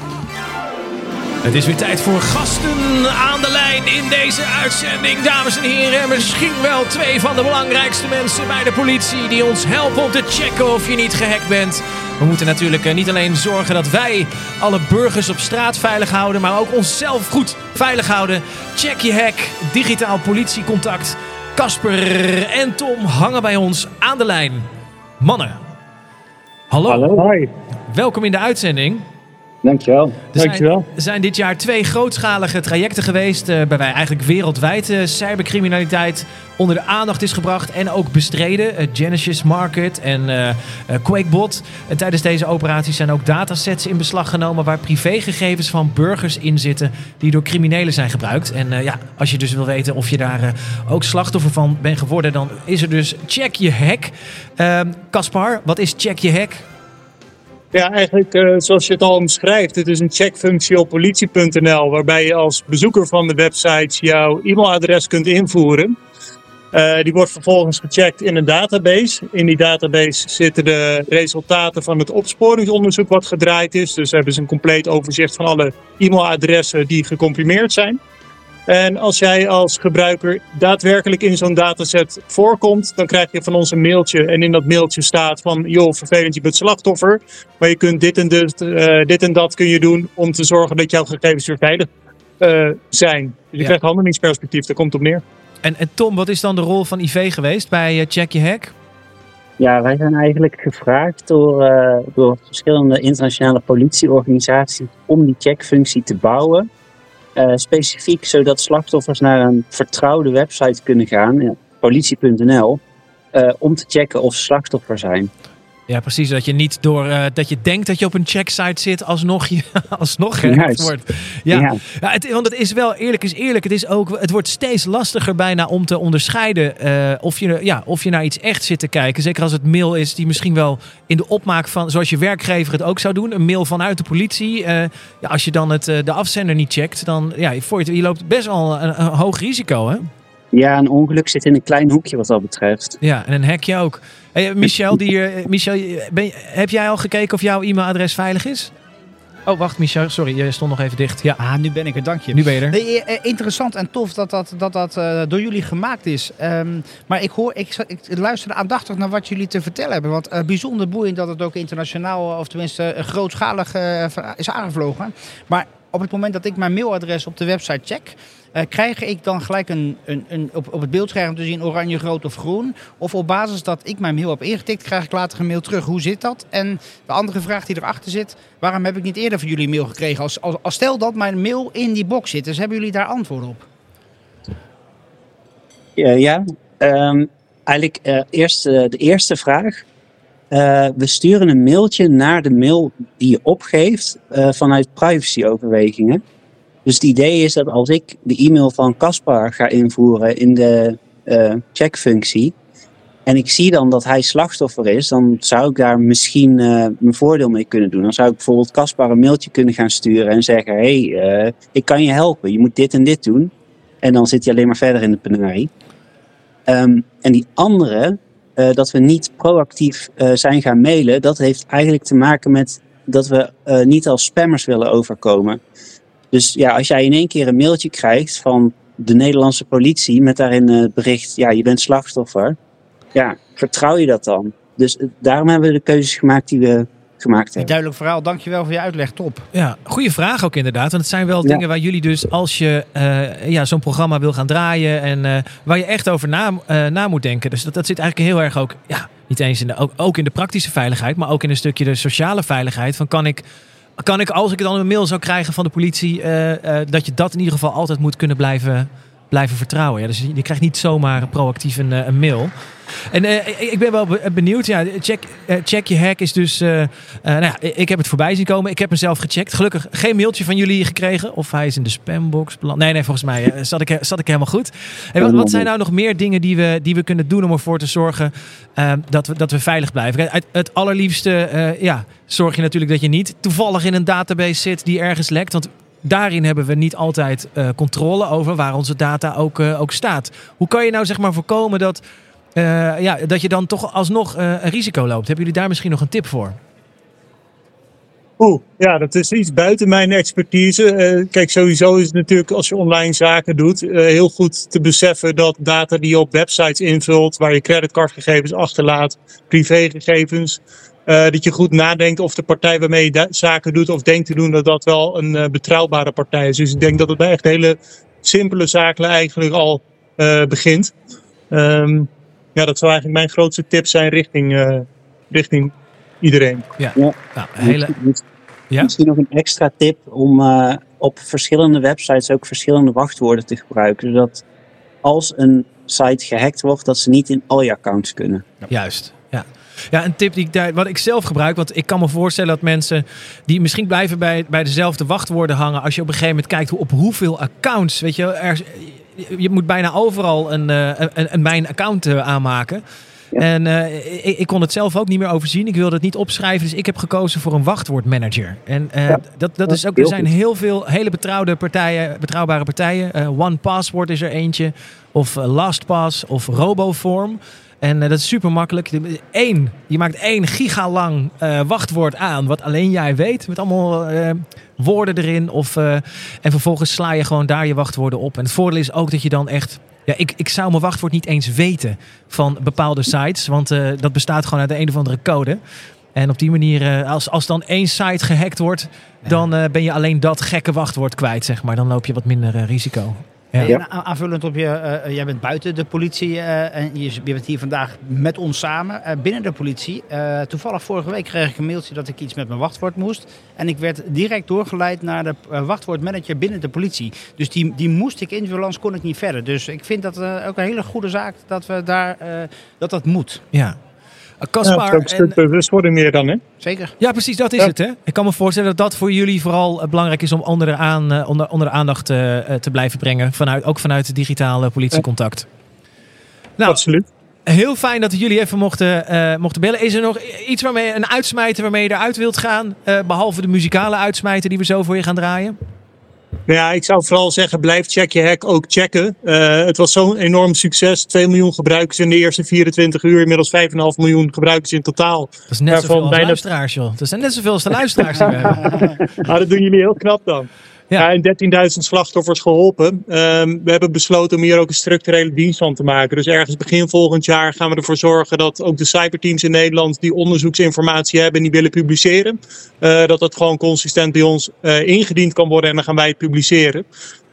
Het is weer tijd voor gasten aan de lijn in deze uitzending. Dames en heren, en misschien wel twee van de belangrijkste mensen bij de politie... die ons helpen om te checken of je niet gehackt bent. We moeten natuurlijk eh, niet alleen zorgen dat wij alle burgers op straat veilig houden... maar ook onszelf goed veilig houden. Check je hack, digitaal politiecontact. Casper en Tom hangen bij ons aan de lijn. Mannen, hallo. Hallo. Welkom in de uitzending. Dankjewel. Er zijn, Dankjewel. er zijn dit jaar twee grootschalige trajecten geweest. eh, waarbij eigenlijk wereldwijd eh, cybercriminaliteit onder de aandacht is gebracht en ook bestreden. Eh, Genesis Market en Quakebot. En tijdens deze operaties zijn ook datasets in beslag genomen waar privégegevens van burgers in zitten die door criminelen zijn gebruikt. En ja, als je dus wil weten of je daar ook slachtoffer van bent geworden, dan is er dus Check Je Hack. Ehm, Caspar, wat is Check Je Hack? Ja, eigenlijk eh, zoals je het al omschrijft, het is een checkfunctie op politie.nl waarbij je als bezoeker van de website jouw e-mailadres kunt invoeren. Eh, die wordt vervolgens gecheckt in een database. In die database zitten de resultaten van het opsporingsonderzoek wat gedraaid is. Dus hebben ze een compleet overzicht van alle e-mailadressen die gecomprimeerd zijn. En als jij als gebruiker daadwerkelijk in zo'n dataset voorkomt, dan krijg je van ons een mailtje. En in dat mailtje staat van, joh, vervelend, je bent slachtoffer. Maar je kunt dit en, dit, eh, dit en dat kun je doen om te zorgen dat jouw gegevens weer veilig eh, zijn. Dus je Ja. krijgt handelingsperspectief, daar komt het op neer. En, en Tom, wat is dan de rol van IV geweest bij eh, Check Je Hack? Ja, wij zijn eigenlijk gevraagd door, eh, door verschillende internationale politieorganisaties om die checkfunctie te bouwen. Eh, specifiek zodat slachtoffers naar een vertrouwde website kunnen gaan, politie.nl, eh, om te checken of ze slachtoffer zijn. Ja, precies. Dat je niet door eh, dat je denkt dat je op een checksite zit, alsnog, je, <laughs> alsnog gehackt wordt. Ja, ja. Ja. het, want het is wel eerlijk is eerlijk. Het, is ook, het wordt steeds lastiger bijna om te onderscheiden eh, of, je, ja, of je naar iets echt zit te kijken. Zeker als het mail is die misschien wel in de opmaak van, zoals je werkgever het ook zou doen, een mail vanuit de politie. Eh, ja, als je dan het, de afzender niet checkt, dan ja, voor je, je loopt best wel een, een hoog risico. Hè? Ja, een ongeluk zit in een klein hoekje wat dat betreft. Ja, en een hackje ook. Hey, Michel, die, eh, Michel ben, heb jij al gekeken of jouw e-mailadres veilig is? Oh, wacht, Michel. Sorry, je stond nog even dicht. Ja. Ah, nu ben ik er, dank je. Nu ben je er. Nee, eh, interessant en tof dat dat, dat, dat eh, door jullie gemaakt is. Ehm, maar ik, hoor, ik, ik luisterde aandachtig naar wat jullie te vertellen hebben. Want eh, bijzonder boeiend dat het ook internationaal, eh, of tenminste eh, grootschalig eh, is aangevlogen. Maar op het moment dat ik mijn mailadres op de website check, eh, krijg ik dan gelijk een, een, een, op, op het beeldscherm te zien oranje, rood of groen? Of op basis dat ik mijn mail heb ingetikt, krijg ik later een mail terug. Hoe zit dat? En de andere vraag die erachter zit, waarom heb ik niet eerder van jullie mail gekregen? Als, als, stel dat mijn mail in die box zit, dus hebben jullie daar antwoord op? Ja, ja. Ehm, eigenlijk eh, eerst de eerste vraag. Eh, we sturen een mailtje naar de mail die je opgeeft vanuit privacyoverwegingen. Dus het idee is dat als ik de e-mail van Caspar ga invoeren in de eh, checkfunctie. En ik zie dan dat hij slachtoffer is, dan zou ik daar misschien eh, mijn voordeel mee kunnen doen. Dan zou ik bijvoorbeeld Caspar een mailtje kunnen gaan sturen en zeggen: hey, eh, ik kan je helpen, je moet dit en dit doen. En dan zit hij alleen maar verder in de penarie. Ehm, en die andere, dat we niet proactief zijn gaan mailen, dat heeft eigenlijk te maken met dat we niet als spammers willen overkomen. Dus ja, als jij in één keer een mailtje krijgt van de Nederlandse politie met daarin eh, het bericht, ja, je bent slachtoffer. Ja, vertrouw je dat dan? Dus eh, daarom hebben we de keuzes gemaakt die we gemaakt hebben. Duidelijk verhaal, dankjewel voor je uitleg, top. Ja, goede vraag ook inderdaad. Want het zijn wel dingen waar jullie dus, als je eh, ja, zo'n programma wil gaan draaien en eh, waar je echt over na, eh, na moet denken. Dus dat, dat zit eigenlijk heel erg ook, ja, niet eens in de, ook, ook in de praktische veiligheid, maar ook in een stukje de sociale veiligheid. Van kan ik, kan ik als ik dan een mail zou krijgen van de politie, eh, eh, dat je dat in ieder geval altijd moet kunnen blijven, blijven vertrouwen. Ja, dus je, krijgt niet zomaar proactief een, eh, mail. En eh, ik- ben wel be- benieuwd. Ja, check, eh, check je hack is dus. nou ja, ik heb het voorbij zien komen. Ik heb hem zelf gecheckt. Gelukkig geen mailtje van jullie gekregen. Of hij is in de spambox beland. Nee, nee, volgens mij zat, ik, zat ik helemaal goed. En wat, zijn nou nog meer dingen die we, die we kunnen doen om ervoor te zorgen eh, dat, we, dat we veilig blijven? Het, het allerliefste ja, zorg je natuurlijk dat je niet toevallig in een database zit die ergens lekt. Want daarin hebben we niet altijd eh, controle over waar onze data ook, eh, ook staat. Hoe kan je nou zeg maar voorkomen dat eh, ja, dat je dan toch alsnog een risico loopt. Hebben jullie daar misschien nog een tip voor? Oeh, ja, dat is iets buiten mijn expertise. Kijk, sowieso is het natuurlijk als je online zaken doet, heel goed te beseffen dat data die je op websites invult, waar je creditcardgegevens achterlaat, privégegevens, dat je goed nadenkt of de partij waarmee je da- zaken doet of denkt te doen, dat dat wel een eh, betrouwbare partij is. Dus ik denk dat het bij echt hele simpele zaken eigenlijk al eh, begint. Ehm, ja, dat zou eigenlijk mijn grootste tip zijn richting, eh, richting iedereen. Ja, Ja. Nou, hele... Ja? Misschien nog een extra tip om eh, op verschillende websites ook verschillende wachtwoorden te gebruiken. Zodat als een site gehackt wordt, dat ze niet in al je accounts kunnen. Juist, ja. Een tip die ik daar, wat ik zelf gebruik, want ik kan me voorstellen dat mensen die misschien blijven bij, bij dezelfde wachtwoorden hangen, als je op een gegeven moment kijkt hoe, op hoeveel accounts, weet je, er, je moet bijna overal een, eh, een, een mijn account eh, aanmaken. En eh, ik, ik kon het zelf ook niet meer overzien. Ik wilde het niet opschrijven, dus ik heb gekozen voor een wachtwoordmanager. En dat, dat is ook, er zijn heel veel hele betrouwde partijen, betrouwbare partijen. Eh, One Password is er eentje, of LastPass, of Roboform. En eh, dat is super makkelijk. Eén, je maakt één gigalang eh wachtwoord aan, wat alleen jij weet, met allemaal eh, woorden erin. Of, en vervolgens sla je gewoon daar je wachtwoorden op. En het voordeel is ook dat je dan echt. Ja, ik, ik zou mijn wachtwoord niet eens weten van bepaalde sites, want dat bestaat gewoon uit een of andere code. En op die manier, als, als dan één site gehackt wordt, dan ben je alleen dat gekke wachtwoord kwijt, zeg maar. Dan loop je wat minder risico. Ja. Aanvullend op je, eh, jij bent buiten de politie eh, en je, je bent hier vandaag met ons samen eh, binnen de politie. Eh, toevallig vorige week kreeg ik een mailtje dat ik iets met mijn wachtwoord moest. En ik werd direct doorgeleid naar de wachtwoordmanager binnen de politie. Dus die, die moest ik invullen, anders kon ik niet verder. Dus ik vind dat ook een hele goede zaak dat we daar, eh, dat dat moet. Ja. Ja, dat is ook een stuk en- bewustwording meer dan, hè? Zeker. Ja, precies, dat is Ja. het. Hè? Ik kan me voorstellen dat dat voor jullie vooral eh, belangrijk is om onder de, aan, eh, onder, onder de aandacht eh, eh, te blijven brengen. Vanuit, ook vanuit het digitale politiecontact. Nou, Absoluut. Heel fijn dat jullie even mochten, eh, mochten bellen. Is er nog iets waarmee, een uitsmijter waarmee je eruit wilt gaan? Eh, behalve de muzikale uitsmijter die we zo voor je gaan draaien? Nou ja, ik zou vooral zeggen, blijf check je hack ook checken. Eh, het was zo'n enorm succes. 2 miljoen gebruikers in de eerste 24 uur. Inmiddels 5,5 miljoen gebruikers in totaal. Dat is net zoveel als luisteraars, joh. Dat zijn net zoveel als de luisteraars die we <laughs> hebben. Nou, dat doen jullie heel knap dan. Ja. en 13.000 slachtoffers geholpen. Ehm, we hebben besloten om hier ook een structurele dienst van te maken. Dus ergens begin volgend jaar gaan we ervoor zorgen dat ook de cyberteams in Nederland die onderzoeksinformatie hebben en die willen publiceren, eh, dat dat gewoon consistent bij ons eh, ingediend kan worden en dan gaan wij het publiceren.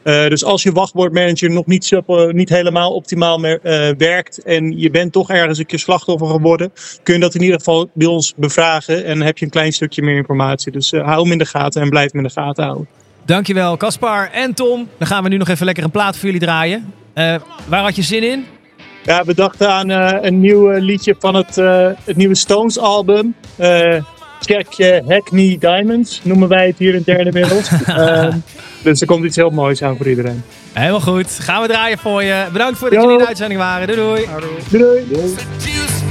Eh, dus als je wachtwoordmanager nog niet, niet helemaal optimaal werkt en je bent toch ergens een keer slachtoffer geworden, kun je dat in ieder geval bij ons bevragen en heb je een klein stukje meer informatie. Dus hou hem in de gaten en blijf hem in de gaten houden. Dankjewel, Caspar en Tom. Dan gaan we nu nog even lekker een plaat voor jullie draaien. Eh, waar had je zin in? Ja, we dachten aan eh, een nieuw liedje van het, eh, het nieuwe Stones album. Eh check Hackney Diamonds, noemen wij het hier in derde wereld. <laughs> Ehm, dus er komt iets heel moois aan voor iedereen. Helemaal goed. Gaan we draaien voor je. Bedankt voor dat jullie in de uitzending waren. Doei doei. Doei doei. Broke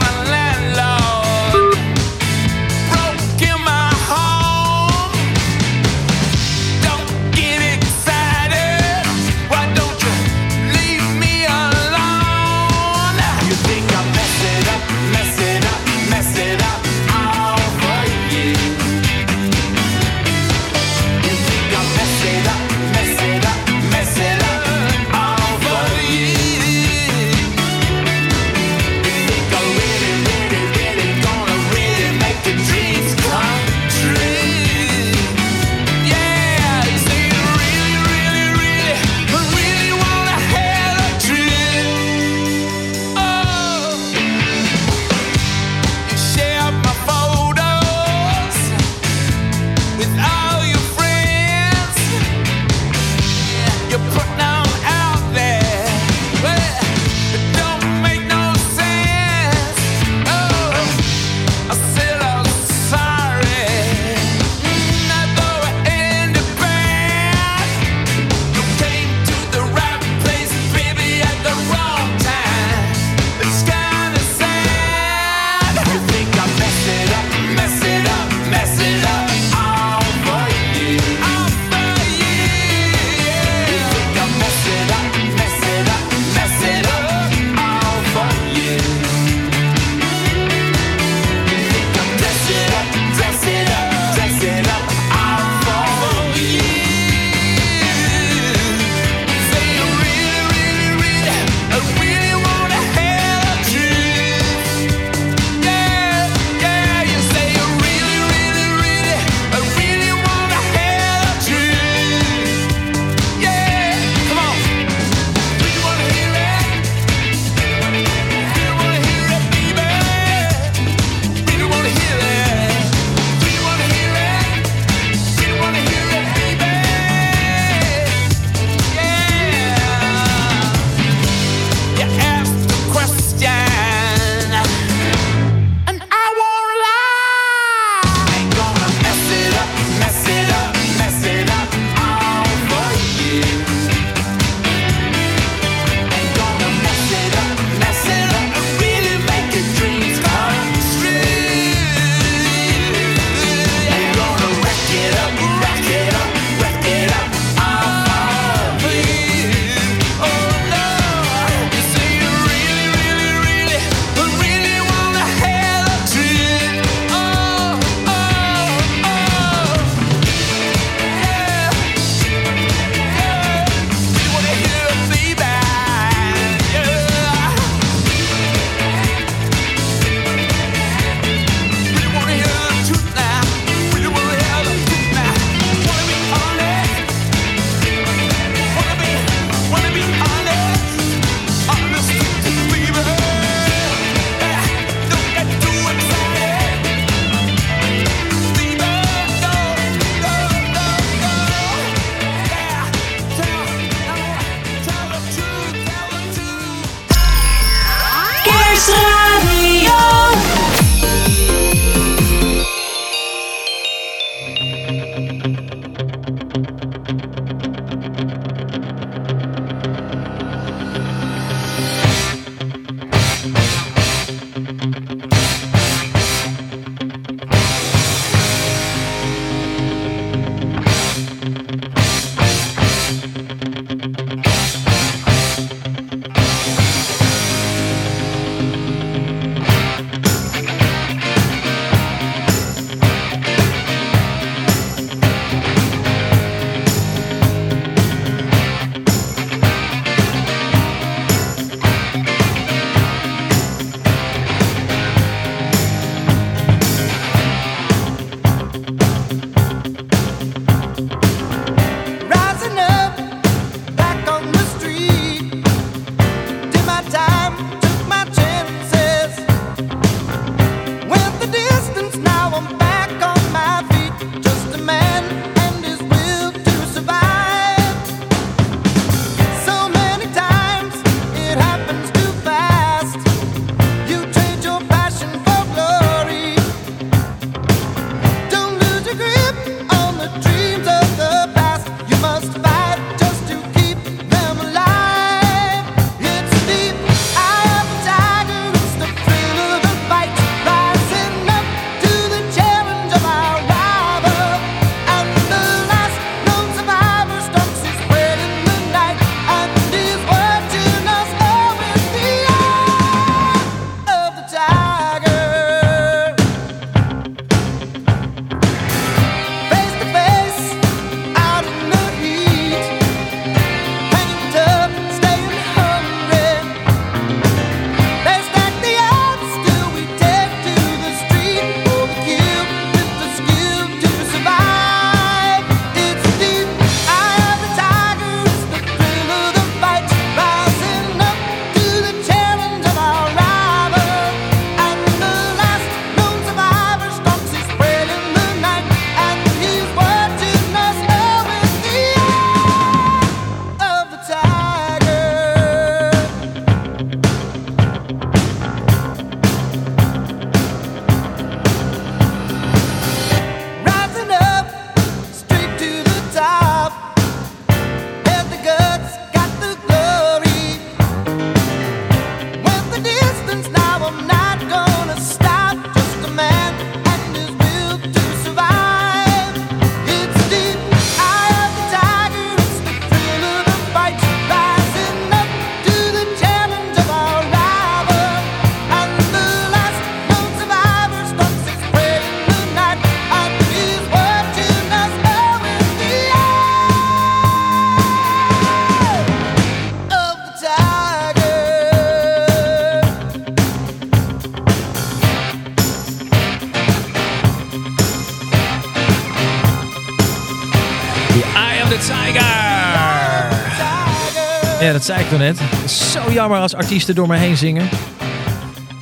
dat zei ik toch net. Zo jammer als artiesten door me heen zingen.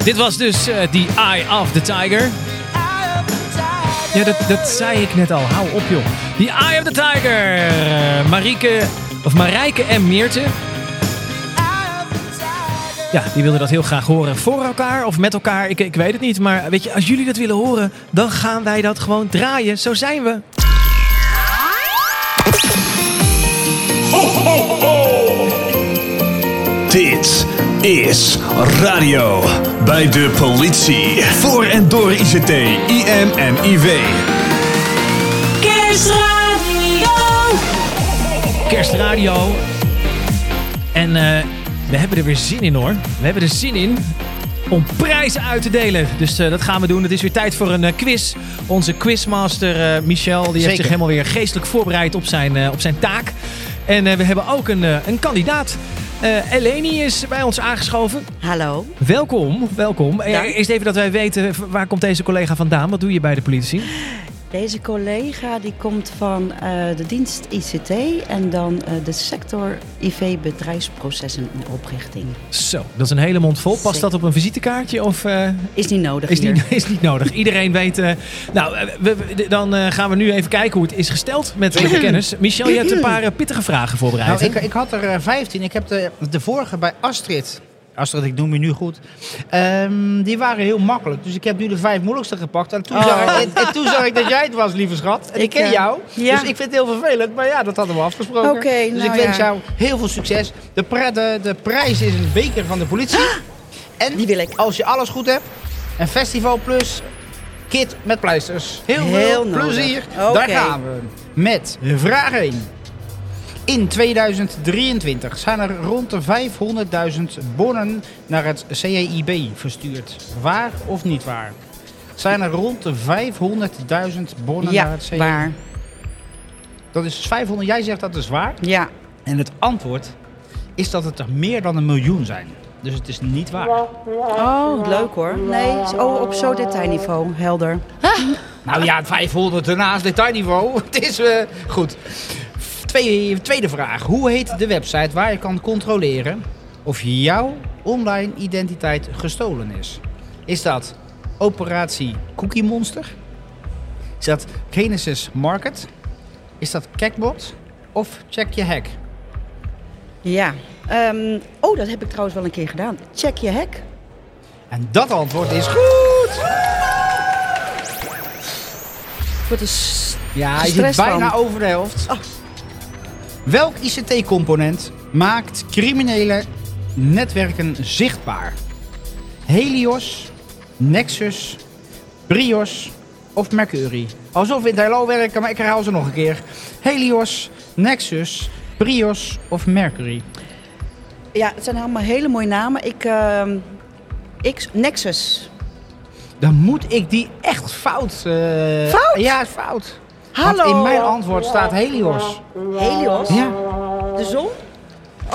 Dit was dus eh The Eye of the Tiger. Ja, dat, dat zei ik net al. Hou op, joh. The Eye of the Tiger. Eh, Marieke, of Marijke en Meerte. Ja, die wilden dat heel graag horen. Voor elkaar of met elkaar, ik, ik weet het niet. Maar weet je, als jullie dat willen horen, dan gaan wij dat gewoon draaien. Zo zijn we. Is radio bij de politie. Voor en door ICT, IM en IV. Kerstradio. Kerstradio. En eh, we hebben er weer zin in hoor. We hebben er zin in om prijzen uit te delen. Dus eh, dat gaan we doen. Het is weer tijd voor een eh, quiz. Onze quizmaster eh, Michel die heeft zich helemaal weer geestelijk voorbereid op zijn, eh, op zijn taak. En eh, we hebben ook een, een kandidaat. Eh Eleni is bij ons aangeschoven. Hallo. Welkom, welkom. Eh, Dank. Eerst even dat wij weten, waar komt deze collega vandaan? Wat doe je bij de politie? Deze collega die komt van eh, de dienst ICT en dan eh, de sector IV bedrijfsprocessen en oprichting. Zo, dat is een hele mond vol. Past Zeker. dat op een visitekaartje? Of, eh, Is niet nodig is hier. niet, <laughs> is niet nodig. Iedereen weet. eh, nou, we, we- dan eh, gaan we nu even kijken hoe het is gesteld met, de <clears throat> kennis. Michel, je hebt een paar pittige vragen voorbereid. Nou, ik, ik had er eh, 15. Ik heb de, de vorige bij Astrid. Astrid, ik noem je nu goed. Ehm, die waren heel makkelijk. Dus ik heb nu de vijf moeilijkste gepakt. En toen, Oh. zag, ik, en, en toen zag ik dat jij het was, lieve schat. En ik, Ik, ken eh, jou. ja. Dus ik vind het heel vervelend. Maar ja, dat hadden we afgesproken. Dus nou ik wens ja. jou heel veel succes. De, de, de prijs is een beker van de politie. En Die wil ik. als je alles goed hebt, een festival plus kit met pleisters. Heel, Heel veel nodig. plezier. Daar gaan we. Met vraag 1. In 2023 zijn er rond de 500.000 bonnen naar het CEIB verstuurd. Waar of niet waar? Zijn er rond de 500.000 bonnen naar het CEIB? waar. Dat is 500. Jij zegt dat is waar. Ja. En het antwoord is dat het er meer dan een miljoen zijn. Dus het is niet waar. Oh, leuk hoor. Nee, oh, op zo'n detailniveau. Helder. Nou ja, 500 ernaast detailniveau. <laughs> Het is eh, goed. Tweede, tweede vraag. Hoe heet de website waar je kan controleren of jouw online identiteit gestolen is? Is dat operatie Cookie Monster? Is dat Genesis Market? Is dat Cackbot? Of Check Je Hack? Ja. Ehm, oh, dat heb ik trouwens wel een keer gedaan. Check je hek. En dat antwoord is goed! Wordt een s- Ja, je zit bijna van. over de helft. Welk ICT-component maakt criminele netwerken zichtbaar? Helios, Nexus, Brios of Mercury? Alsof in het hello werken, maar ik herhaal ze nog een keer. Helios, Nexus, Brios of Mercury? Ja, het zijn allemaal hele mooie namen. Ik, ehm, X, Nexus. Dan moet ik die echt fout... eh, Fout? Ja, fout. Hallo. Want in mijn antwoord staat Helios. Helios? Ja. De zon?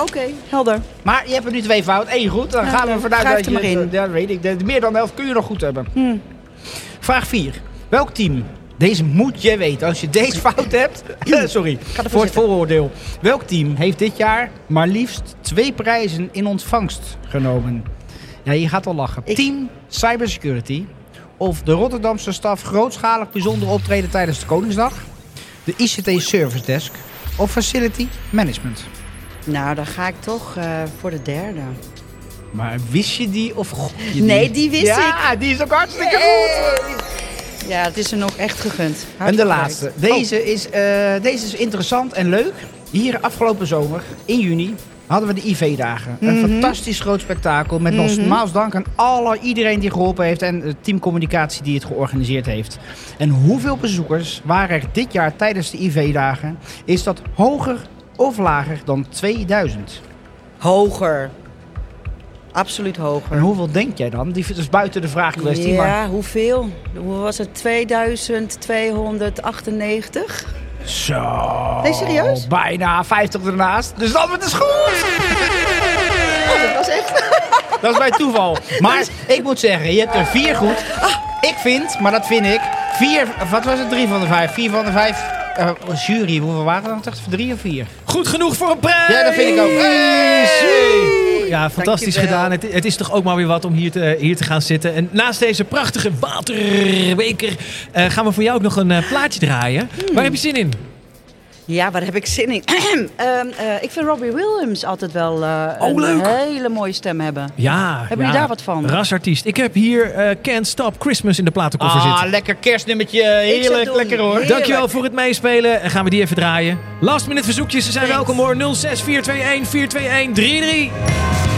Oké, helder. Maar je hebt er nu twee fout, één goed. Dan gaan we vanuit schrijf dat er je... maar in. Ja, weet ik. De- Meer dan de helft kun je nog goed hebben. Hm. Vraag 4. Welk team? Deze moet je weten. Als je deze fout hebt... <laughs> sorry, voor het vooroordeel. Welk team heeft dit jaar maar liefst twee prijzen in ontvangst genomen? Ja, je gaat al lachen. Team Cybersecurity. Of de Rotterdamse staf grootschalig bijzonder optreden tijdens de Koningsdag. De ICT Service Desk. Of Facility Management. Nou, dan ga ik toch eh, voor de derde. Maar wist je die of je die? Nee, die wist ja, ik. Ja, die is ook hartstikke goed. Ja, het is er nog echt gegund. En de laatste. Deze is, eh, deze is interessant en leuk. Hier afgelopen zomer, in juni, hadden we de IV-dagen. Een Mhm. fantastisch groot spektakel. Met Mhm. nogmaals dank aan alle, iedereen die geholpen heeft. En de teamcommunicatie die het georganiseerd heeft. En hoeveel bezoekers waren er dit jaar tijdens de IV-dagen? Is dat hoger of lager dan 2000? Hoger. Absoluut hoger. En hoeveel denk jij dan? Die is buiten de vraagkwestie. Ja, Maar hoeveel? Hoe was het? 2298? Zo. Nee, serieus? Bijna 50 ernaast. Dus het antwoord is goed. Oh, dat was echt... <laughs> Dat is bij toeval. Maar ik moet zeggen, je hebt er vier goed. Ik vind, maar dat vind ik, Vier, wat was het? Drie van de vijf. Vier van de vijf. eh, jury, hoeveel waren er dan? Drie of vier? Goed genoeg voor een prijs! Ja, dat vind ik ook. Hey! Ja, fantastisch Dankjewel. gedaan. Het, het is toch ook maar weer wat om hier te, hier te gaan zitten. En naast deze prachtige waterbeker eh, gaan we voor jou ook nog een eh, plaatje draaien. Hmm. Waar heb je zin in? Ja, waar heb ik zin in? <clears throat> Ehm, eh, ik vind Robbie Williams altijd wel eh, Oh, een leuk. hele mooie stem hebben. Ja. Hebben ja. jullie daar wat van? Rasartiest. Ik heb hier eh, Can't Stop Christmas in de platenkoffer Ah, zitten. lekker kerstnummertje. Heerlijk, lekker hoor. Heerlijk. Dankjewel voor het meespelen. En gaan we die even draaien. Last minute verzoekjes, ze zijn welkom hoor. 06421 421 33.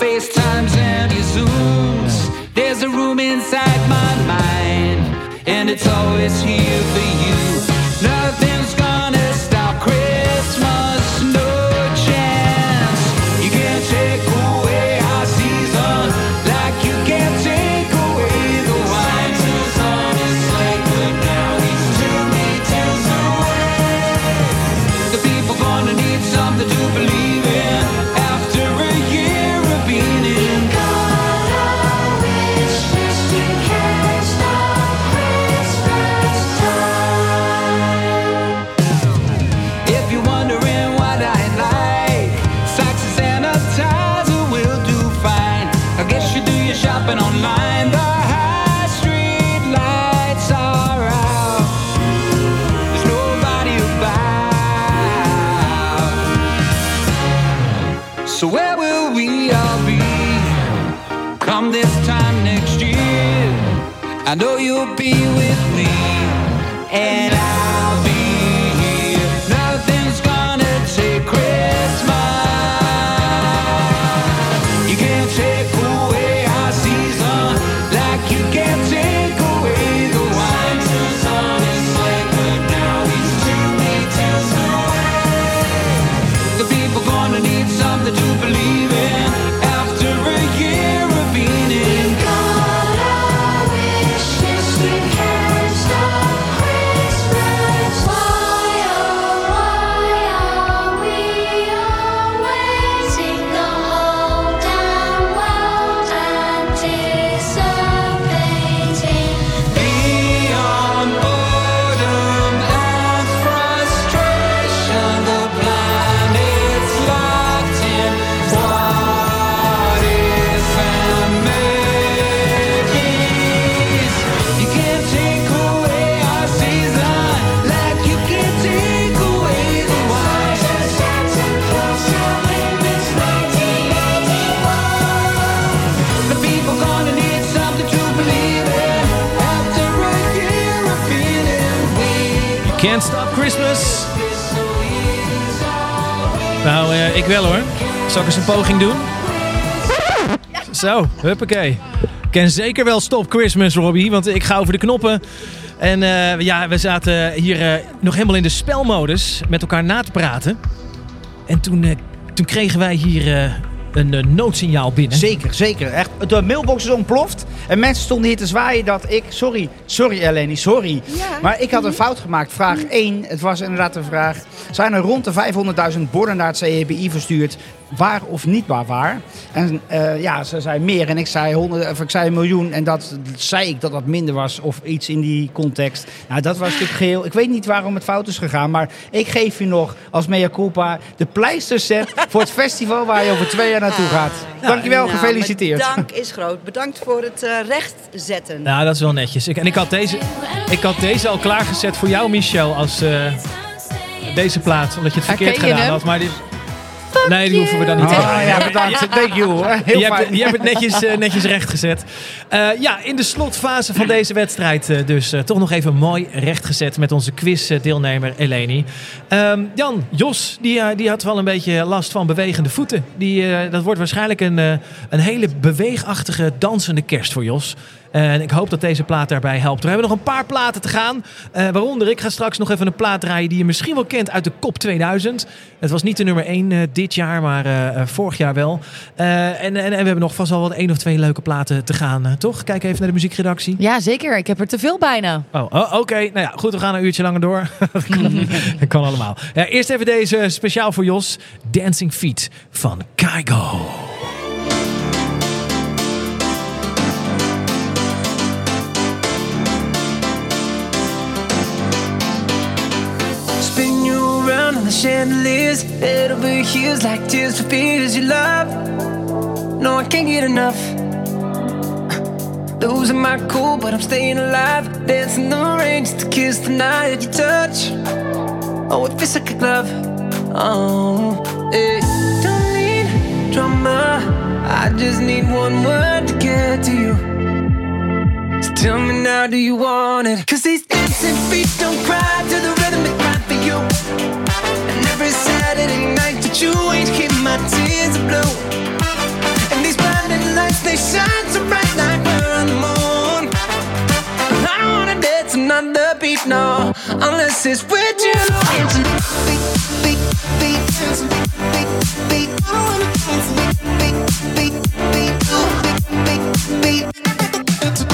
Your FaceTimes and your Zooms? There's a room inside my mind, and it's always here for you. I know you'll be with me, and I'll Eh, ik wel hoor. Zal ik eens een poging doen? Zo, huppakee. Ik ken zeker wel Stop Christmas, Robbie, want ik ga over de knoppen. En eh, ja, we zaten hier eh, nog helemaal in de spelmodus met elkaar na te praten. En toen, eh, toen kregen wij hier eh, een noodsignaal binnen. Zeker, zeker. Echt, de mailbox is ontploft. En mensen stonden hier te zwaaien dat ik... Sorry, sorry Eleni, sorry. Maar ik had een fout gemaakt. Vraag 1, het was inderdaad een vraag. Zijn er rond de 500.000 borden naar het CEBI verstuurd? Waar of niet waar waar? En eh, ja, ze zei meer en ik zei, 100, of ik zei een miljoen. En dat zei ik dat dat minder was of iets in die context. Nou, dat was natuurlijk geheel... Ik weet niet waarom het fout is gegaan. Maar ik geef je nog als mea culpa de pleisterset voor het festival waar je over twee jaar naartoe gaat. Dankjewel, Nou, gefeliciteerd. Dank is groot. Bedankt voor het eh, rechtzetten. Nou, dat is wel netjes. Ik, en ik had, deze, ik had deze al klaargezet voor jou, Michel, als eh, deze plaat. Omdat je het verkeerd Herken je gedaan hem? had. Maar dit, Nee, die hoeven we dan niet te Ah, ja, bedankt. Thank you. Heel je, hebt, fijn. je hebt het netjes, eh, netjes rechtgezet. Eh ja, in de slotfase van deze wedstrijd eh, dus eh, toch nog even mooi rechtgezet met onze quiz-deelnemer Eleni. Ehm, Jan, Jos, die, eh, die had wel een beetje last van bewegende voeten. Die, eh, dat wordt waarschijnlijk een, eh, een hele beweegachtige, dansende kerst voor Jos. En ik hoop dat deze plaat daarbij helpt. We hebben nog een paar platen te gaan. Eh, waaronder, ik ga straks nog even een plaat draaien die je misschien wel kent uit de Kop 2000. Het was niet de nummer 1 dit jaar, maar eh, eh, vorig jaar wel. Eh, en, en, en we hebben nog vast wel wat één of twee leuke platen te gaan, eh, toch? Kijk even naar de muziekredactie. Ja, zeker. Ik heb er te veel bijna. Oh, oh, oké. Nou ja, goed, we gaan een uurtje langer door. <laughs> dat, kan, <laughs> dat kan allemaal. Ja, eerst even deze speciaal voor Jos. Dancing Feet van Kaigo. Chandeliers. Head over heels like tears for fears you love. No, I can't get enough. Losing my cool, but I'm staying alive. Dancing the rain just to kiss the night you touch. Oh, it feels like a glove. Oh, hey. Don't need drama. I just need one word to get to you. So tell me now, do you want it? Cause these dancing feet don't cry to the rhythm you. And every Saturday night that you ain't keep my tears blue. And these blinding lights, they shine so bright like we're on the moon. I don't wanna dance another beat, no, unless it's with you. Dancing beat, beat, beat, dancing beat, beat. I don't wanna dance beat, beat, beat, beat, beat, beat. Beat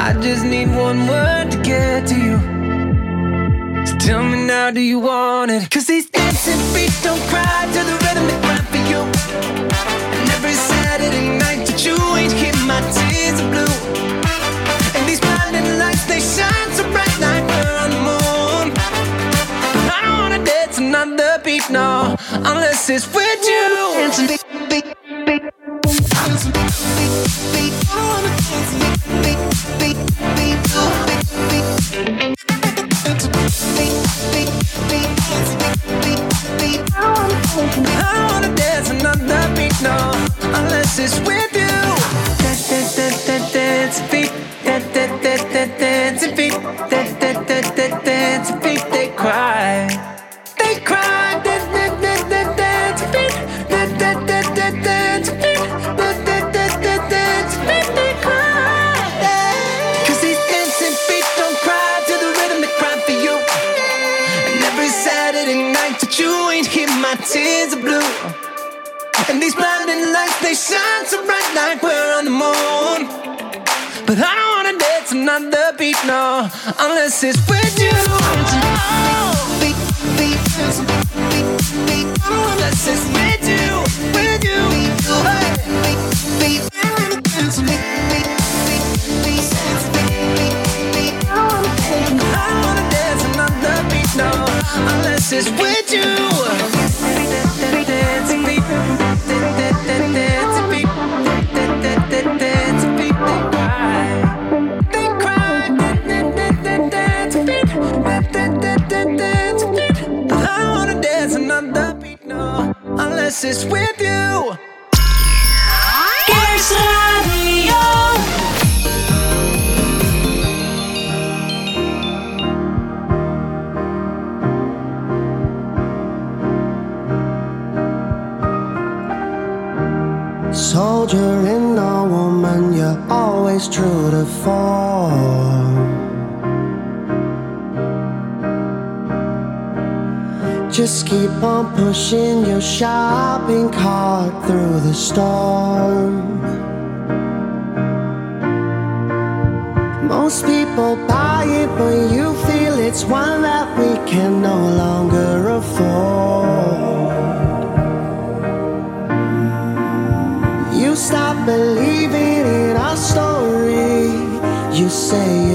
I just need one word to get to you. So tell me now, do you want it? Cause these dancing feet don't cry to the rhythm they cry for you. And every Saturday night that you ain't keep my tears are blue. And these blinding lights, they shine so bright like we're on the moon. But I don't wanna dance another beat, no, unless it's with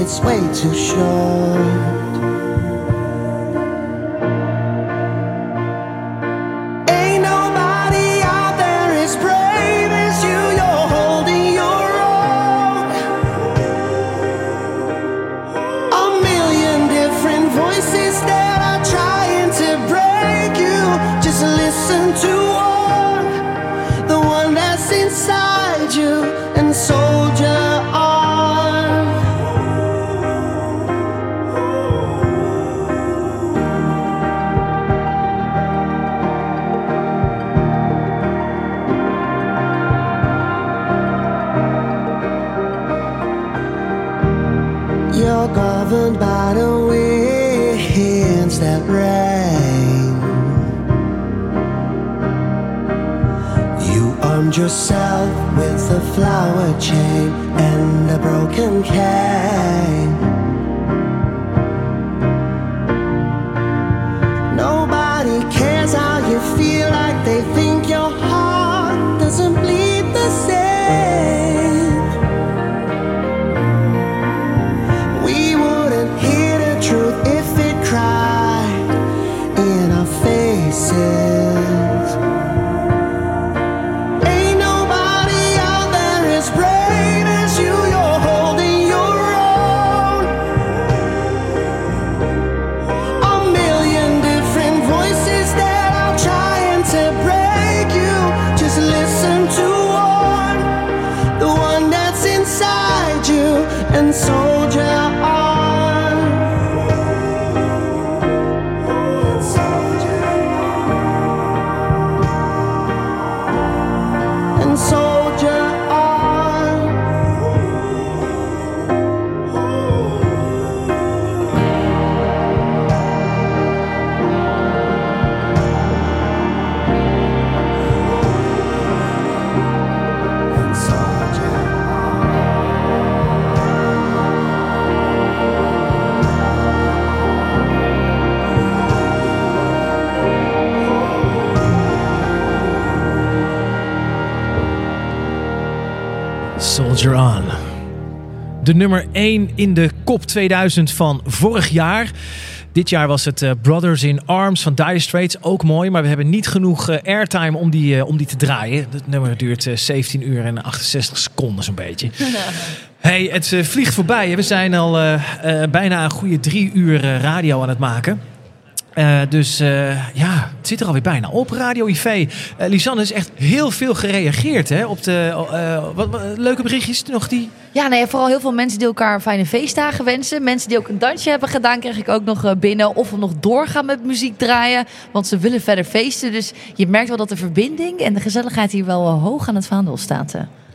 it's way too short. Yourself with a flower chain and a broken cane. De nummer 1 in de kop 2000 van vorig jaar. Dit jaar was het eh, Brothers in Arms van Dire Straits. Ook mooi, maar we hebben niet genoeg eh, airtime om die, eh, om die te draaien. Het nummer duurt eh, 17 uur en 68 seconden zo'n beetje. <laughs> Hey, het vliegt voorbij. We zijn al bijna een goede drie uur radio aan het maken. Eh, dus eh, ja, het zit er alweer bijna op. Radio IV. Eh Lisanne is echt heel veel gereageerd hè, op de wat, leuke berichtjes nog die. Ja, nee, vooral heel veel mensen die elkaar fijne feestdagen wensen. Mensen die ook een dansje hebben gedaan, kreeg ik ook nog binnen. Of we nog doorgaan met muziek draaien, want ze willen verder feesten. Dus je merkt wel dat de verbinding en de gezelligheid hier wel hoog aan het vaandel staat.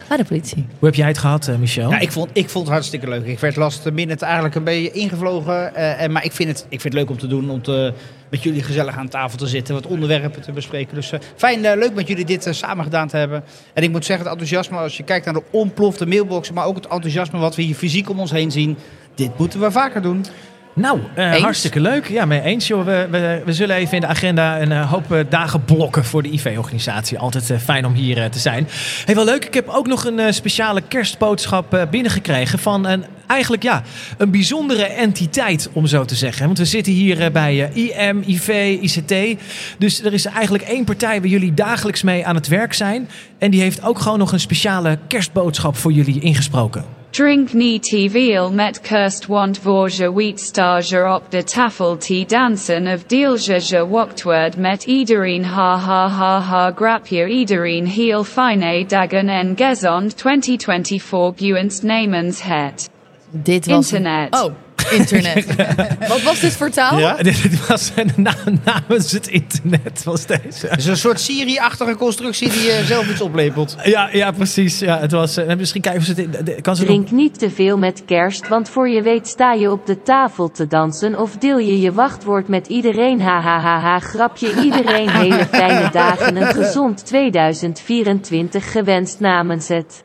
Bij de politie. Hoe heb jij het gehad, eh, Michel? Ja, ik vond, ik vond het hartstikke leuk. Ik werd last minute eigenlijk een beetje ingevlogen. eh, en, maar ik vind, het, ik vind het leuk om te doen, om te, met jullie gezellig aan tafel te zitten, wat onderwerpen te bespreken. Dus eh, fijn, leuk met jullie dit samen gedaan te hebben. En ik moet zeggen, het enthousiasme, als je kijkt naar de ontplofte mailboxen, maar ook het enthousiasme wat we hier fysiek om ons heen zien, dit moeten we vaker doen. Nou, eh, hartstikke leuk. Ja, mee eens. Joh. We, we, we zullen even in de agenda een eh, hoop eh, dagen blokken voor de IV-organisatie. Altijd fijn om hier te zijn. Hey, wel leuk. Ik heb ook nog een speciale kerstboodschap binnengekregen van een, eigenlijk ja, een bijzondere entiteit, om zo te zeggen. Want we zitten hier bij IM, IV, ICT. Dus er is eigenlijk één partij waar jullie dagelijks mee aan het werk zijn. En die heeft ook gewoon nog een speciale kerstboodschap voor jullie ingesproken. Drink niet te veel met kerst want vorige wheatstager op de tafeltje dansen of deelje je wachtwoord met iedereen ha ha ha ha grapje iedereen heel fine dagen en gezond 2024 buens namens het. Dit was... Internet. Oh, internet. <laughs> Wat was dit voor taal? Dit was na, namens het internet was deze. Het is een soort Siri-achtige constructie die je zelf iets oplepelt. Ja, ja precies. Ja, het was, eh, misschien kijken of ze het... in- de- Kan ze nog- Drink niet te veel met kerst, want voor je weet sta je op de tafel te dansen of deel je je wachtwoord met iedereen. Ha ha ha ha, grapje iedereen hele fijne dagen, een gezond 2024 gewenst namens het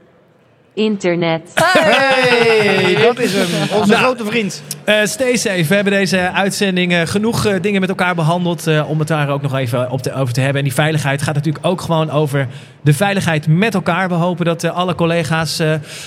internet. Hey, dat is hem. Onze Nou. grote vriend. Eh, stay safe. We hebben deze uitzending eh, genoeg eh, dingen met elkaar behandeld eh, om het daar ook nog even op te, over te hebben. En die veiligheid gaat natuurlijk ook gewoon over de veiligheid met elkaar. We hopen dat alle collega's,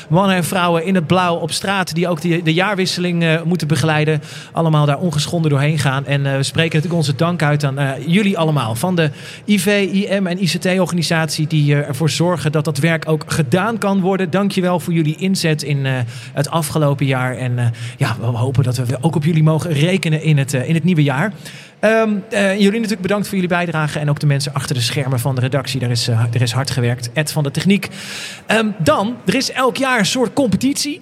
mannen en vrouwen in het blauw op straat, die ook die, de jaarwisseling moeten begeleiden, allemaal daar ongeschonden doorheen gaan. En we spreken natuurlijk onze dank uit aan jullie allemaal. Van de IV, IM en ICT-organisatie die ervoor zorgen dat dat werk ook gedaan kan worden. Dankjewel voor jullie inzet in het afgelopen jaar. En ja, we hopen dat we ook op jullie mogen rekenen in het, eh, in het nieuwe jaar. Ehm, eh, jullie natuurlijk bedankt voor jullie bijdrage. En ook de mensen achter de schermen van de redactie. Daar is, eh, er is hard gewerkt. Ed van de techniek. Ehm, dan, er is elk jaar een soort competitie.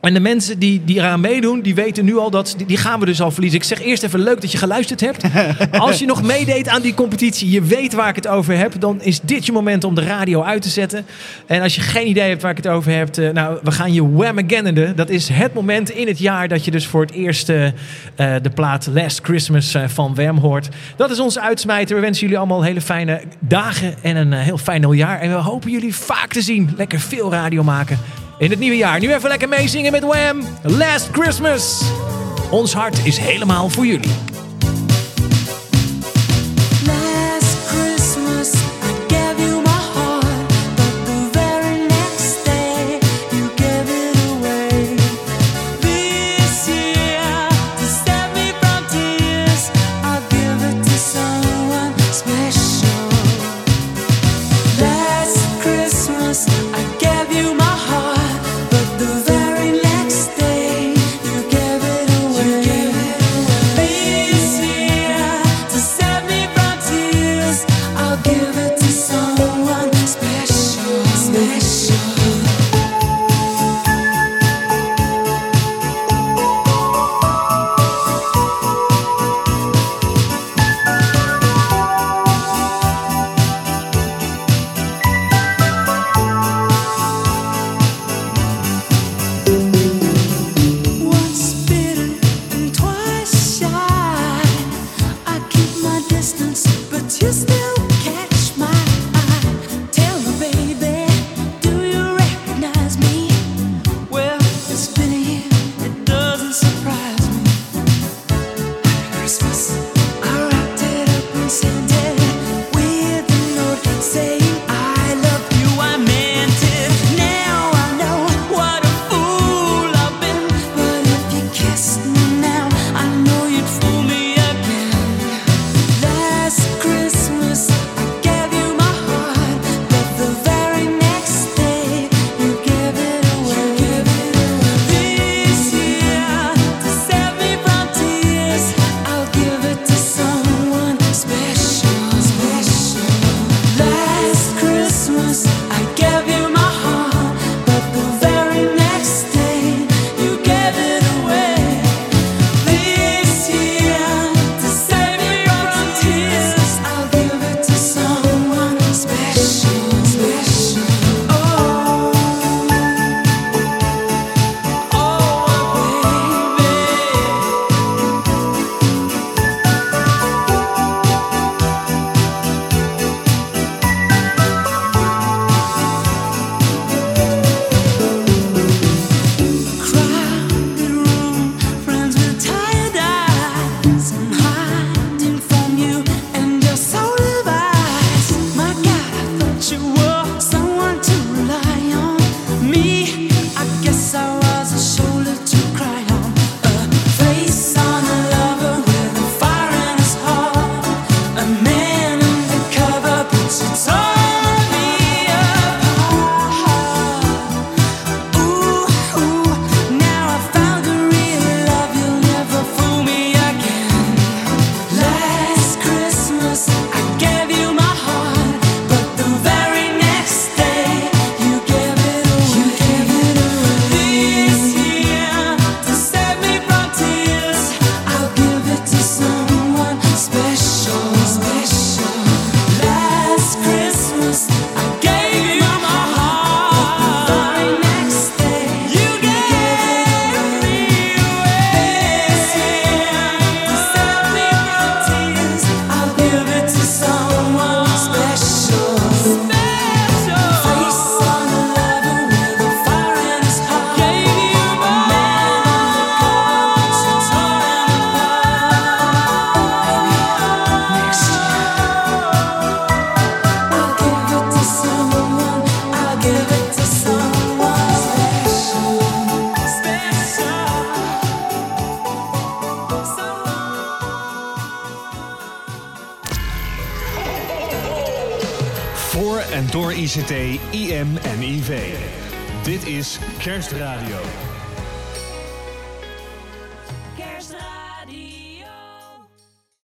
En de mensen die, die eraan meedoen, die weten nu al dat... Die, gaan we dus al verliezen. Ik zeg eerst even leuk dat je geluisterd hebt. <laughs> Als je nog meedeed aan die competitie, je weet waar ik het over heb... dan is dit je moment om de radio uit te zetten. En als je geen idee hebt waar ik het over heb... eh, nou, we gaan je whamageddenden. Dat is het moment in het jaar dat je dus voor het eerst... eh, eh, de plaat Last Christmas van Wham hoort. Dat is onze uitsmijter. We wensen jullie allemaal hele fijne dagen en een heel fijn nieuwjaar. En we hopen jullie vaak te zien. Lekker veel radio maken in het nieuwe jaar. Nu even lekker meezingen met Wham! Last Christmas! Ons hart is helemaal voor jullie.